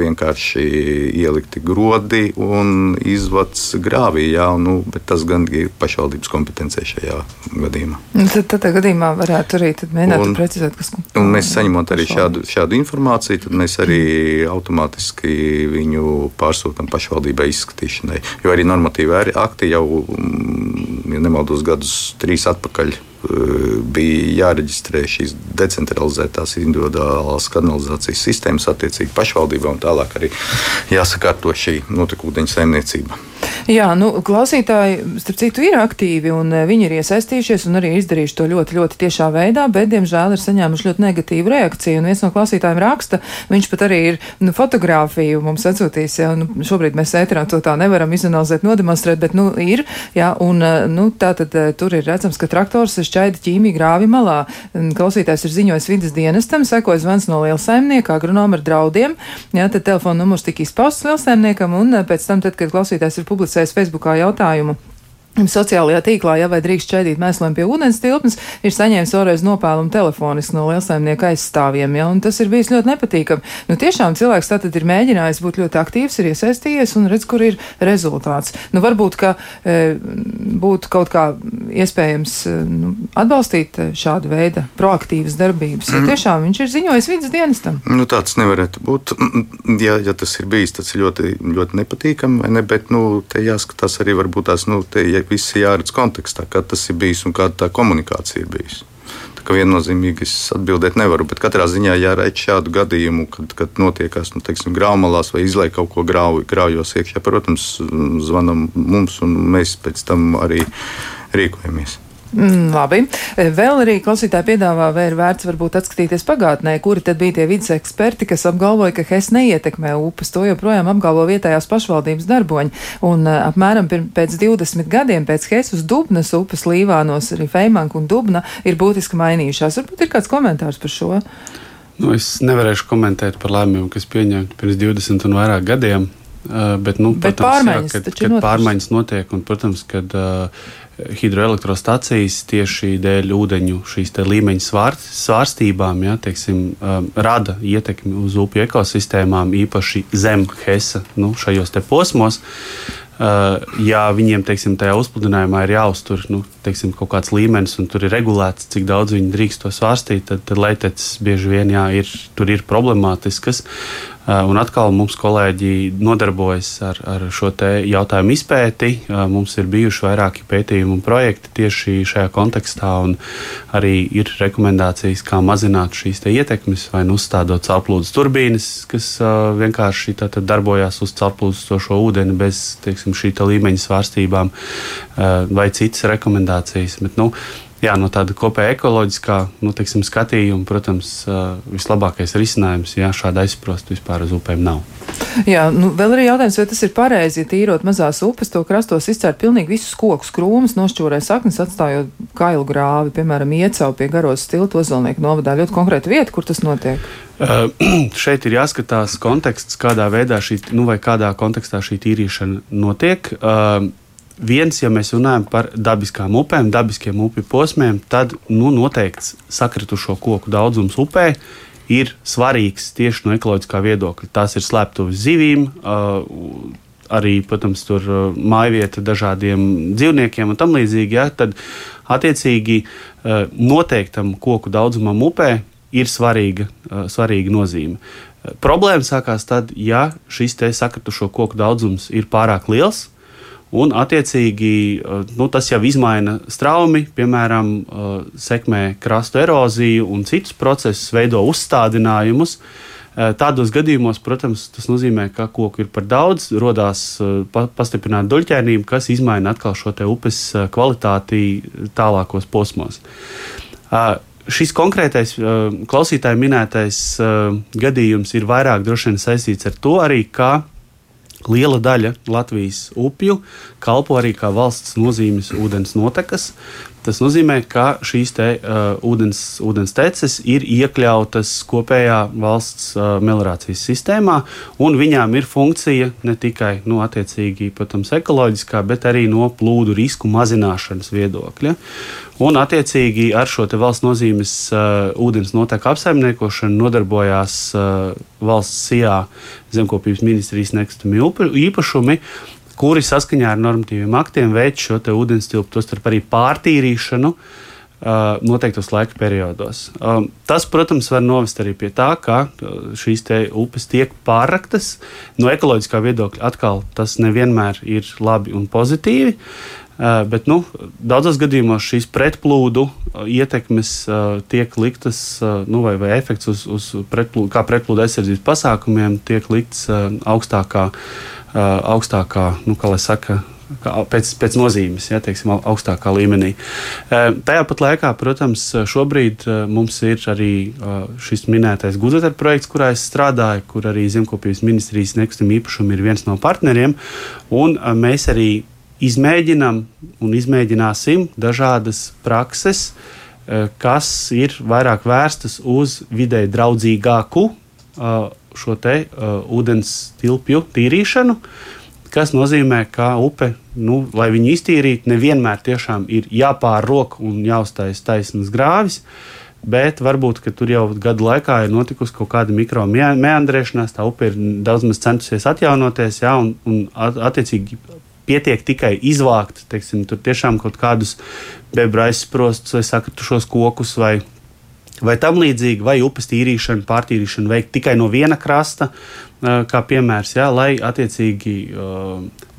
vienkārši vienkārši ielikti grodi un izvads grāvī. Jā, nu, bet tas gan ir pašvaldības kompetencija šajā gadījumā. Nu, tad tādā gadījumā varētu arī mēģināt un, precizēt, kas ir. Mēs saņemot arī šādu, šādu informāciju, tad mēs arī automātiski viņu pārsūtām pašvaldībai izskatīšanai. Jo arī normatīvi akti jau, mm, ja nemaldos, gadus trīs atpakaļ bija jāreģistrē šīs decentralizētās individuālās kanalizācijas sistēmas attiecīgi pašvaldībā un tālāk arī jāsakārto šī notekūdeņa saimniecība. Jā, nu, klausītāji, starp citu, ir aktīvi un eh, viņi ir iesaistījušies un arī izdarījuši to ļoti, ļoti tiešā veidā, bet, diemžēl, ir saņēmuši ļoti negatīvu reakciju. Un viens no klausītājiem raksta, viņš pat arī ir nu, fotografiju mums atsūtījis. Jā, nu, šobrīd mēs ēterā to tā nevaram izanalizēt, nodemonstrēt, bet, nu, ir, jā, un, eh, nu, tā tad eh, tur ir redzams, ka traktors šķaida ķīmiju grāvi malā. Klausītājs ir ziņojis vidas dienestam, sekoja zvans no lielsaimnieka, agronoma ar draudiem, jā, tad telefona numurs tika izpausts lielsaimniekam, un pēc tam, tad, kad klausītājs ir publicējis, Facebookā jautājumu. Sociālajā tīklā, ja vai drīkst šķēdīt mēsliem pie ūdens tilpnes, ir saņēmis vēlreiz nopēlumu telefoniski no lielsaimnieka aizstāvjiem, ja, un tas ir bijis ļoti nepatīkami. Nu, tiešām cilvēks tātad ir mēģinājis būt ļoti aktīvs, ir iesaistījies un redz, kur ir rezultāts. Nu, varbūt, ka e, būtu kaut kā iespējams e, nu, atbalstīt e, šādu veidu proaktīvas darbības, jo mm. tiešām viņš ir ziņojis vidas dienestam. Nu, tāds nevarētu būt. Ja, ja tas ir bijis, tas ir ļoti, ļoti nepatīkami, ne? bet, nu, te jāskatās arī varbūt tās, nu, te, ja viss jāredz kontekstā, kā tas ir bijis un kāda tā komunikācija ir bijusi. Tā kā viennozīmīgi es atbildēt nevaru, bet katrā ziņā jāredz šādu gadījumu, kad, kad notiekās nu, teiksim, graumalās vai izlaiž kaut ko grauju, graujos iekšā. Protams, zvanam mums un mēs pēc tam arī rīkojamies. Mm, labi. Vēl arī klausītāji piedāvā, vai ir vērts varbūt atskatīties pagātnē, kuri tad bija tie vidas eksperti, kas apgalvoja, ka HES neietekmē upes. To joprojām apgalvo vietējās pašvaldības darboņi. Un uh, apmēram pēc 20 gadiem pēc HES uz Dubnas upes līvānos arī Feimanka un Dubna ir būtiski mainījušās. Varbūt ir kāds komentārs par šo? Nu, es nevarēšu komentēt par lēmumiem, kas pieņemti pirms 20 un vairāk gadiem. Uh, bet, nu, bet protams, pārmaiņas, jā, kad, kad pārmaiņas notiek, un, protams, kad uh, hidroelektrostacijas tieši dēļ ūdeņu līmeņa svār, svārstībām ja, teiksim, um, rada ietekmi uz upju ekosistēmām, īpaši zem Hesa nu, šajos posmos. ja viņiem teiksim, tajā uzpludinājumā ir jāuztur nu, teiksim, kaut kāds līmenis un tur ir regulēts, cik daudz viņi drīkst to svārstīt, tad, tad leitecis bieži vien jā, ir, ir problemātiskas. Eh, un atkal mums kolēģi nodarbojas ar, ar šo jautājumu izpēti. Eh, mums ir bijuši vairāki pētījumi un projekti tieši šajā kontekstā, un arī ir rekomendācijas, kā mazināt šīs ietekmes, vai nu uzstādot caurplūdes turbīnas, kas uh, vienkārši darbojas uz caurplūstošo ūdeni bez teiksim, šī līmeņa svārstībām, vai citas rekomendācijas. Bet, nu, jā, no tāda kopēja ekoloģiskā nu, teiksim, skatījuma, protams, vislabākais risinājums, ja šāda aizsprosta vispār uz upēm nav. Jā, nu, vēl arī jautājums, vai tas ir pareizi, ja tīrot mazās upes, to krastos izcērt pilnīgi visus kokus, krūmus, nošķūrē saknes, atstājot kailu grāvi, piemēram, iecau pie garos stiltu ozolnieku novadā. Ļoti konkrēta vieta, kur tas notiek. Uh, [clears throat] šeit ir jāskatās konteksts, kādā veidā šī, nu, vai kādā kontekstā šī tīrīšana notiek. Uh, viens, ja mēs runājam par dabiskām upēm, dabiskiem upju posmiem, tad nu, noteikts sakritušo koku daudzums upē ir svarīgs tieši no ekoloģiskā viedokļa. Tās ir slēptuves zivīm. Uh, Arī, protams, tur uh, mājvieta dažādiem dzīvniekiem un tam līdzīgi. Ja, tad, attiecīgi, uh, noteiktam koku daudzumam upē ir svarīga, uh, svarīga nozīme. Problēma sākās tad, ja šis sakritušo koku daudzums ir pārāk liels, Un, attiecīgi, eh, nu, tas jau izmaina straumi, piemēram, eh, sekmē krastu eroziju un citus procesus, veido uzstādinājumus. Eh, tādos gadījumos, protams, tas nozīmē, ka koku ir par daudz, radās pa, pastiprināta duļķēnība, kas izmaina atkal šo upes kvalitāti tālākos posmos. Šis konkrētais klausītāja minētais gadījums ir vairāk droši vien saistīts ar to arī, ka Liela daļa Latvijas upju kalpo arī kā valsts nozīmes ūdens notekas. Tas nozīmē, ka šīs te, uh, ūdens, ūdens teces ir iekļautas kopējā valsts uh, meliorācijas sistēmā, un viņām ir funkcija ne tikai nu, protams, ekoloģiskā, bet arī no plūdu risku mazināšanas viedokļa. Un, attiecīgi, ar šo valsts nozīmes uh, ūdens noteku apsaimniekošanu nodarbojās uh, valsts SIA zemkopības ministrijas nekustami īpašumi, kuri saskaņā ar normatīviem aktiem veic šo ūdens tilpu, tostarp arī pārtīrīšanu. Uh, noteiktos laika periodos. Um, tas, protams, var novest arī pie tā, ka uh, šīs upes tiek pārraktas. No ekoloģiskā viedokļa atkal tas nevienmēr ir labi un pozitīvi. Uh, bet nu, daudzos gadījumos šīs pretplūdu ietekmes tiek liktas, nu, vai, vai efekts uz, uz pretplūdu, kā pretplūdu aizsardzības pasākumiem tiek likts augstākā augstākā, nu, kā lai saka, pēc, pēc nozīmes, ja teiksim, augstākā līmenī. Tajā pat laikā, protams, šobrīd mums ir arī šis minētais Gudzeter projekts, kurā es strādāju, kur arī Zemkopības ministrijas nekustamā īpašuma ir viens no partneriem. Mēs arī izmēģinām un izmēģināsim dažādas prakses, kas ir vairāk vērstas uz vidē draudzīgāku šo te uh, ūdens tilpju tīrīšanu, kas nozīmē, ka upe, nu, lai viņu iztīrītu, nevienmēr tiešām ir jāpārrok un jāuztais taisnas grāvis. Bet varbūt tur jau gadu laikā ir notikusi kaut kāda mikro meandrēšanās, tā upe ir daudz maz centusies atjaunoties, jā, un, un attiecīgi pietiek tikai izvākt teiksim, kaut kādus bebra aizsprostus vai sakritušos kokus vai vai tam līdzīgi, vai upes tīrīšanu, pārtīrīšanu veikt tikai no viena krasta, kā piemērs, jā, lai attiecīgi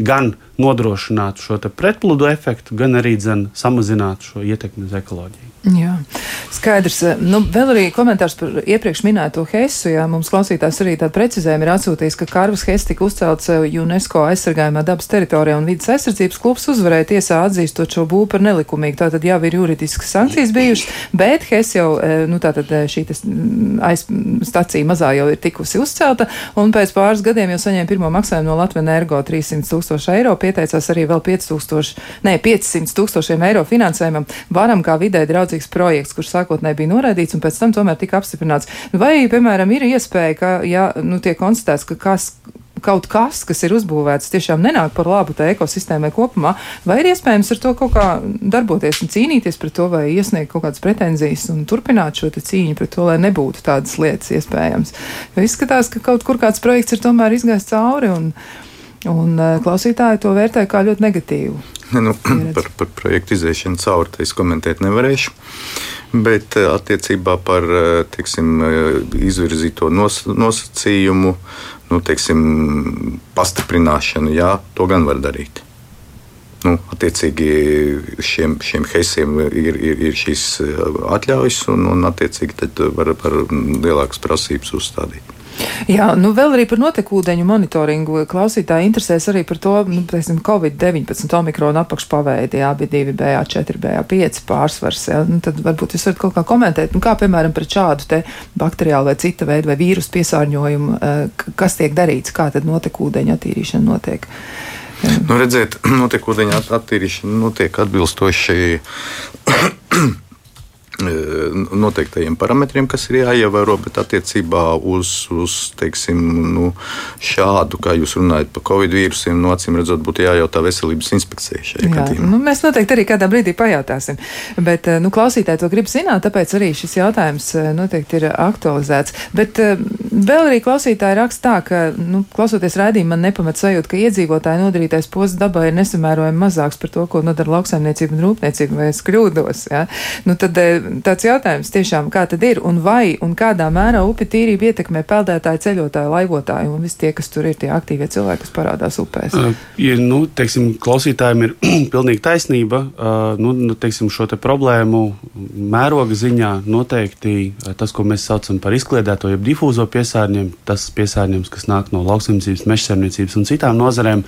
gan nodrošinātu šo pretplūdu efektu, gan arī dzen, samazinātu šo ietekmi uz ekoloģiju. Jā, skaidrs. Nu, vēl arī komentārs par iepriekš minēto Hesu. Jā, mums klausītājs arī tādu precizējumu ir atsūtījis, ka Karvas Hes tika uzcelts eh, UNESCO aizsargājumā dabas teritorijā un vidas aizsardzības klubs uzvarēja tiesā atzīstot šo būvu par nelikumīgu. Tātad jau ir juridiskas sankcijas bijušas, bet Hes jau, eh, nu tātad eh, šī mm, aizstacija mazā jau ir tikusi uzcelta un pēc pāris gadiem jau saņēma pirmo maksājumu no Latvijas Energo 300 tūkstoši eiro, pieteicās arī vēl 5000, ne, 500 tūkstošiem eiro finansējumam. Varam kā vidē draudz milzīgs projekts, kurš sākotnēji bija noraidīts un pēc tam tomēr tika apstiprināts. Vai, piemēram, ir iespēja, ka, ja nu, tiek konstatēts, ka kas kaut kas, kas ir uzbūvēts, tiešām nenāk par labu tai ekosistēmai kopumā, vai ir iespējams ar to kaut kā darboties un cīnīties pret to, vai iesniegt kaut kādas pretenzijas un turpināt šo cīņu pret to, lai nebūtu tādas lietas iespējams. Jo izskatās, ka kaut kur kāds projekts ir tomēr izgājis cauri un Un klausītāji to vērtē kā ļoti negatīvu. Nu, [clears throat] par, par projektu iziešanu cauri es komentēt nevarēšu. Bet attiecībā par teiksim, izvirzīto nos, nosacījumu, nu, teiksim, pastiprināšanu, jā, to gan var darīt. Nu, attiecīgi šiem, šiem heisiem ir, ir, ir šīs atļaujas, un, un attiecīgi var, var lielākas prasības uzstādīt. Jā, nu vēl arī par notekūdeņu monitoringu. Klausītāji interesēs arī par to, nu, teiksim, Covid-19 omikrona apakšpaveidi, jā, bija 2 BA4, BA5 pārsvars. Jā, nu, tad varbūt jūs varat kaut kā komentēt, nu, kā piemēram pret šādu te bakteriālu vai cita veida vai vīrusu piesārņojumu, eh, kas tiek darīts, kā tad notekūdeņu attīrīšana notiek. Nu, redziet, notekūdeņa attīrīšana notiek atbilstoši noteiktajiem parametriem, kas ir jāievēro, bet attiecībā uz, uz teiksim, nu, šādu, kā jūs runājat par covid vīrusiem, no acīm redzot, būtu jājautā veselības inspekcijai šajā Jā, gadījumā. Nu, mēs noteikti arī kādā brīdī pajautāsim, bet nu, klausītāji to grib zināt, tāpēc arī šis jautājums noteikti ir aktualizēts. Bet vēl arī klausītāji raksta tā, ka, nu, klausoties raidījumā, man nepamat sajūta, ka iedzīvotāji nodarītais posts dabā ir nesamērojami mazāks par to, ko nodara lauksaimniecība un rūpniecība, vai es kļūdos. Ja? Nu, tad tāds jautājums tiešām, kā tad ir un vai un kādā mērā upi tīrība ietekmē peldētāju, ceļotāju, laivotāju un visi tie, kas tur ir tie aktīvie cilvēki, kas parādās upēs? Ir, nu, teiksim, klausītājiem ir [clears throat] pilnīgi taisnība. Nu, nu, teiksim, šo te problēmu mēroga ziņā noteikti tas, ko mēs saucam par izkliedēto, jeb difūzo piesārņojumu, tas piesārņojums, kas nāk no lauksaimniecības, mežsaimniecības un citām nozarēm.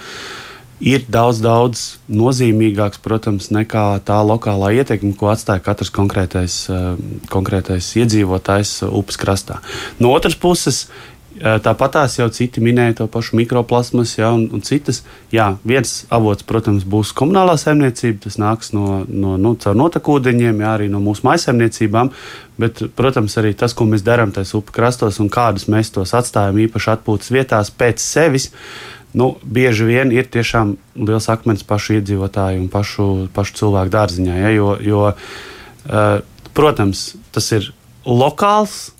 Ir daudz, daudz nozīmīgāks, protams, nekā tā lokālā ietekme, ko atstāja katrs konkrētais, uh, konkrētais iedzīvotājs upes krastā. No otras puses, uh, Tāpatās jau citi minēja to pašu mikroplasmas, ja, un, un citas. Jā, viens avots, protams, būs komunālā saimniecība, tas nāks no, no, no caur notekūdeņiem, jā, arī no mūsu maisaimniecībām. Bet, protams, arī tas, ko mēs darām tajos upju krastos un kādus mēs tos atstājam īpaši atpūtas vietās pēc sevis. Uh, nu, bieži vien ir tiešām liels akmens pašu iedzīvotāju un pašu, pašu cilvēku dārziņā. Ja, jo, jo, uh, protams, tas ir lokāls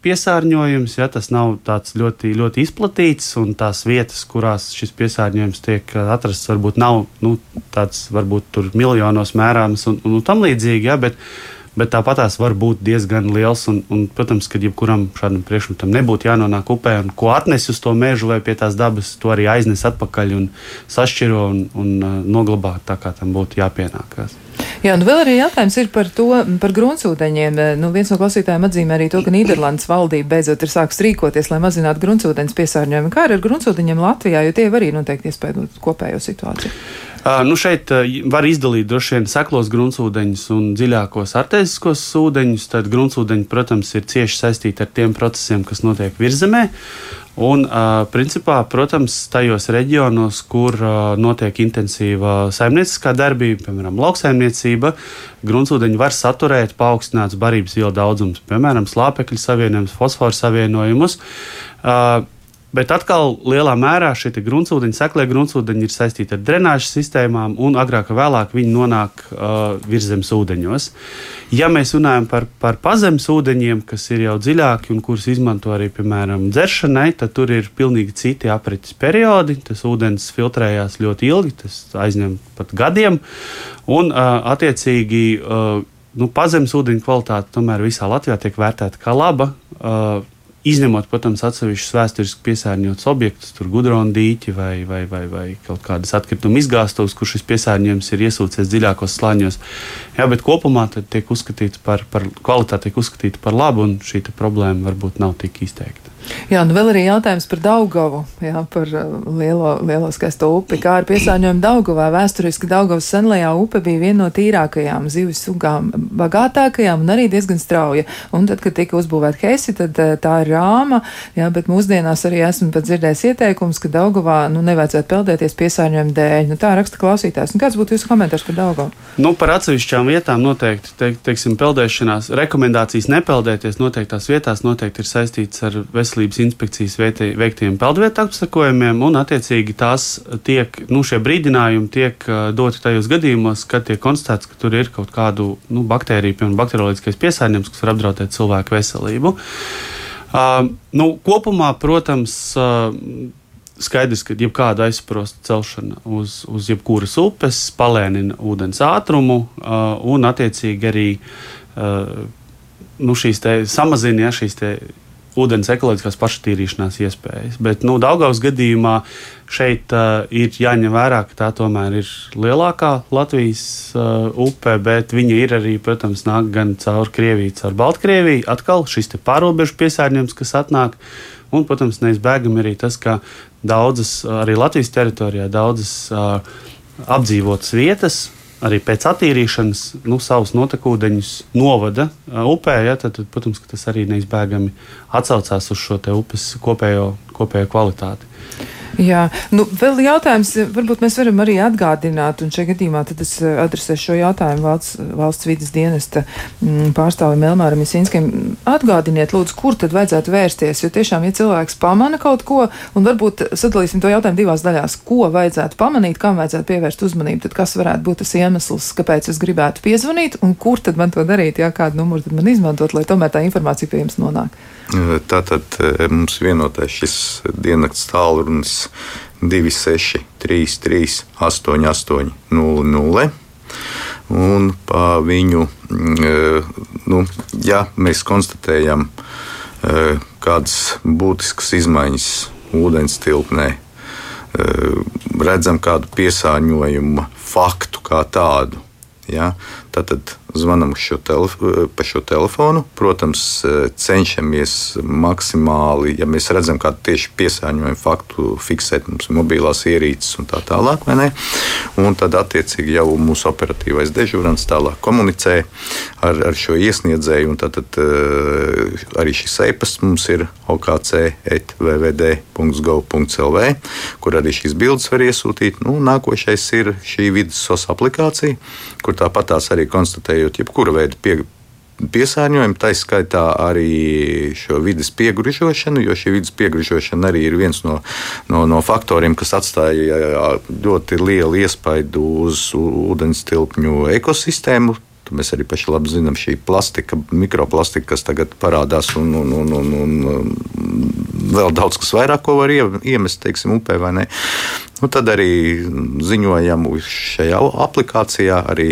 piesārņojums, ja tas nav tāds ļoti, ļoti izplatīts, un tās vietas, kurās šis piesārņojums tiek atrasts, varbūt nav nu, tāds, varbūt tur miljonos mērāms un, un, un tam līdzīgi. Ja, bet, uh, bet tāpat tās var būt diezgan liels. Un, un, protams, ka jebkuram šādam priekšmetam nebūtu jānonāk upē, un ko atnes uz to mežu vai pie tās dabas, to arī aiznes atpakaļ un sašķiro un, un uh, noglabā tā, kā tam būtu jāpienākās. Jā, nu vēl arī jautājums ir par to, par gruntsūdeņiem. Nu, viens no klausītājiem atzīmē arī to, ka Nīderlandes valdība beidzot ir sākus rīkoties, lai mazinātu gruntsūdeņas piesārņojumu. Kā ar gruntsūdeņiem Latvijā, jo tie arī noteikti iespējot kopējo situāciju? Nu šeit var izdalīt droši vien seklos gruntsūdeņus un dziļākos artēziskos ūdeņus. Tad gruntsūdeņi, protams, ir cieši saistīti ar tiem procesiem, kas notiek virzemē. Un, principā, protams, tajos reģionos, kur notiek intensīva saimnieciskā darbība, piemēram, lauksaimniecība, gruntsūdeņi var saturēt paaugstināts barības vielu daudzums, piemēram, slāpekļu savienojumus, fosforu savienojumus. Bet atkal lielā mērā šie gruntsūdeņi, seklie gruntsūdeņi ir saistīti ar drenāžas sistēmām, un agrāk vai vēlāk viņi nonāk uh, virsmas ūdeņos. Ja mēs runājam par, par pazemes ūdeņiem, kas ir jau dziļāki un kurus izmanto arī, piemēram, dzeršanai, tad tur ir pilnīgi citi aprites periodi. Tas ūdens filtrējās ļoti ilgi, tas aizņem pat gadiem, un uh, attiecīgi. Uh, Nu, pazemes ūdeņa kvalitāte tomēr visā Latvijā tiek vērtēta kā laba. Uh, Izņemot, protams, atsevišķus vēsturiski piesārņotus objektus, tur gudrona dīķi vai, vai, vai, vai kaut kādas atkrituma izgāstos, kur šis piesārņojums ir iesūcies dziļākos slāņos. Jā, bet kopumā tiek uzskatīts par, par kvalitāti, tiek uzskatīta par labu, un šī problēma varbūt nav tik izteikta. Jā, nu vēl arī jautājums par Daugavu, jā, par uh, lielo, lielo skaisto upi. Kā ar piesārņojumu Daugavā? Vēsturiski Daugavas senlajā upe bija viena no tīrākajām zivs sugām, bagātākajām un arī diezgan strauja. Un tad, kad tika uzbūvēta Heisi, tad uh, tā ir rāma, jā, bet mūsdienās arī esmu pat dzirdējis ieteikums, ka Daugavā, nu, nevajadzētu peldēties piesārņojumu dēļ. Nu, tā raksta klausītājs. Nu, kāds būtu jūsu komentārs par Daugavu? Nu, par atsevišķām vietām noteikti, te, teiksim, peldēšanās rekomendācijas nepeldēties noteiktās vietās noteikti ir saistīts ar veselību veselības inspekcijas veiktiem peldvietu apsakojumiem, un attiecīgi tās tiek, nu, šie brīdinājumi tiek doti tajos gadījumos, kad tiek konstatēts, ka tur ir kaut kādu nu, baktēriju, piemēram, bakterioloģiskais piesārņojums, kas var apdraudēt cilvēku veselību. Uh, nu, kopumā, protams, uh, skaidrs, ka jebkāda aizsprosta celšana uz, uz jebkuras upes palēnina ūdens ātrumu uh, un, attiecīgi, arī uh, nu, šīs samazina ja, šīs ūdens ekoloģiskās pašatīrīšanās iespējas. Bet nu, Daugavas gadījumā šeit uh, ir jāņem vērā, ka tā tomēr ir lielākā Latvijas uh, upe, bet viņa ir arī, protams, nāk gan caur Krieviju, caur Baltkrieviju. Atkal šis pārobežu piesārņojums, kas atnāk. Un, protams, neizbēgami arī tas, ka daudzas, arī Latvijas teritorijā, daudzas uh, apdzīvotas vietas, arī pēc attīrīšanas nu, savus notekūdeņus novada upē, ja, tad, tad, protams, tas arī neizbēgami atsaucās uz šo upes kopējo, kopējo kvalitāti. Jā, nu, vēl jautājums, varbūt mēs varam arī atgādināt, un šajā gadījumā tad es eh, adresēšu šo jautājumu valsts, valsts vidas dienesta mm, pārstāvim Elmāram Isinskim. Atgādiniet, lūdzu, kur tad vajadzētu vērsties, jo tiešām, ja cilvēks pamana kaut ko, un varbūt sadalīsim to jautājumu divās daļās, ko vajadzētu pamanīt, kam vajadzētu pievērst uzmanību, tad kas varētu būt tas iemesls, kāpēc es gribētu piezvanīt, un kur tad man to darīt, jā, kādu numuru tad man izmantot, lai tomēr tā informācija pie jums nonāk. Tātad mums vienotais šis diennakts tālrunis 263, 88, 00. Un pa viņu, nu, ja mēs konstatējam kādas būtiskas izmaiņas ūdens tilpnē, redzam kādu piesārņojumu faktu kā tādu, ja, tad zvanām šo pa šo telefonu. Protams, cenšamies maksimāli, ja mēs redzam kādu tieši piesārņojumu faktu, fiksēt mums mobilās ierīces un tā tālāk. Un tad, attiecīgi, jau mūsu operatīvais dežurants tālāk komunicē ar, ar šo iesniedzēju. Tad, tad arī šis e-pasts mums ir okc.vvd.gov.lv, kur arī šīs bildes var iesūtīt. Nu, nākošais ir šī vidas sos aplikācija, kur tāpatās arī konstatēja konstatējot jebkura veida pie, piesārņojumu, tā skaitā arī šo vidas piegružošanu, jo šī vidas piegružošana arī ir viens no, no, no faktoriem, kas atstāja ļoti lielu iespaidu uz ūdens tilpņu ekosistēmu. Mēs arī paši labi zinām, šī plastika, mikroplastika, kas tagad parādās, un, un, un, un, un vēl daudz kas vairāk, ko var iemest, teiksim, upē vai ne. Nu, tad arī ziņojam šajā aplikācijā arī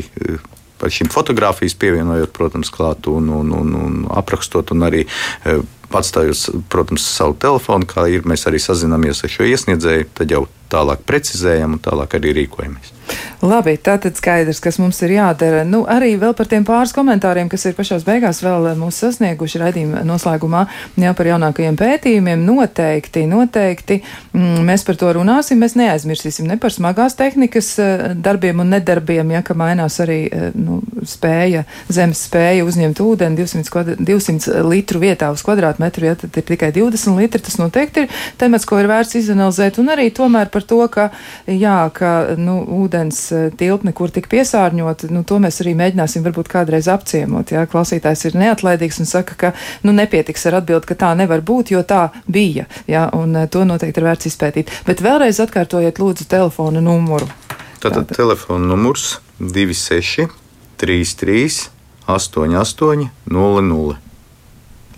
par šīm fotogrāfijas pievienojot, protams, klāt un, un, un, un aprakstot un arī e, atstājot, protams, savu telefonu, kā ir. Mēs arī sazināmies ar šo iesniedzēju, tad jau tālāk precizējam un tālāk arī rīkojamies. Labi, tātad skaidrs, kas mums ir jādara. Nu, arī vēl par tiem pāris komentāriem, kas ir pašās beigās vēl mūs sasnieguši raidījuma noslēgumā, jā, par jaunākajiem pētījumiem. Noteikti, noteikti mm, mēs par to runāsim. Mēs neaizmirsīsim ne par smagās tehnikas eh, darbiem un nedarbiem, ja ka mainās arī eh, nu, spēja, zemes spēja uzņemt ūdeni 200, kvadr, 200 litru vietā uz kvadrātmetru, ja tad ir tikai 20 litri. Tas noteikti ir temats, ko ir vērts izanalizēt. Un arī tomēr par to, ka, jā, ka nu, ūdens eh, tilpni, kur tika piesārņota, nu, to mēs arī mēģināsim varbūt kādreiz apciemot. Jā, klausītājs ir neatlaidīgs un saka, ka nu, nepietiks ar atbildi, ka tā nevar būt, jo tā bija. Jā, un eh, to noteikti ir vērts izpētīt. Bet vēlreiz atkārtojiet lūdzu telefona numuru. Tātad telefona numurs 26 33 88 00.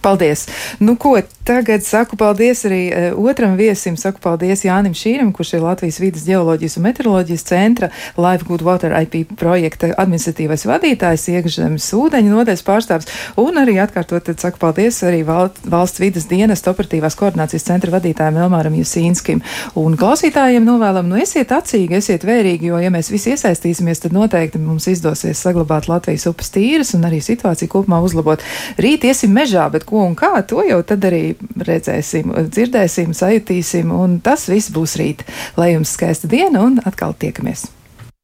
Paldies! Nu, ko tagad saku paldies arī uh, otram viesim, saku paldies Jānim Šīram, kurš ir Latvijas vidas geoloģijas un meteoroloģijas centra Life Good Water IP projekta administratīvais vadītājs, iekšzemes ūdeņu nodeļas pārstāvs, un arī atkārtot tad saku paldies arī val, valsts vidas dienas operatīvās koordinācijas centra vadītājiem Elmāram Jusīnskim. Un klausītājiem novēlam, nu esiet acīgi, esiet vērīgi, jo, ja mēs visi iesaistīsimies, tad noteikti mums izdosies saglabāt Latvijas upes tīras un arī situāciju kopumā uzlabot. Rīt iesim mežā, bet ko un kā, to jau tad arī redzēsim, dzirdēsim, sajutīsim, un tas viss būs rīt. Lai jums skaista diena un atkal tiekamies!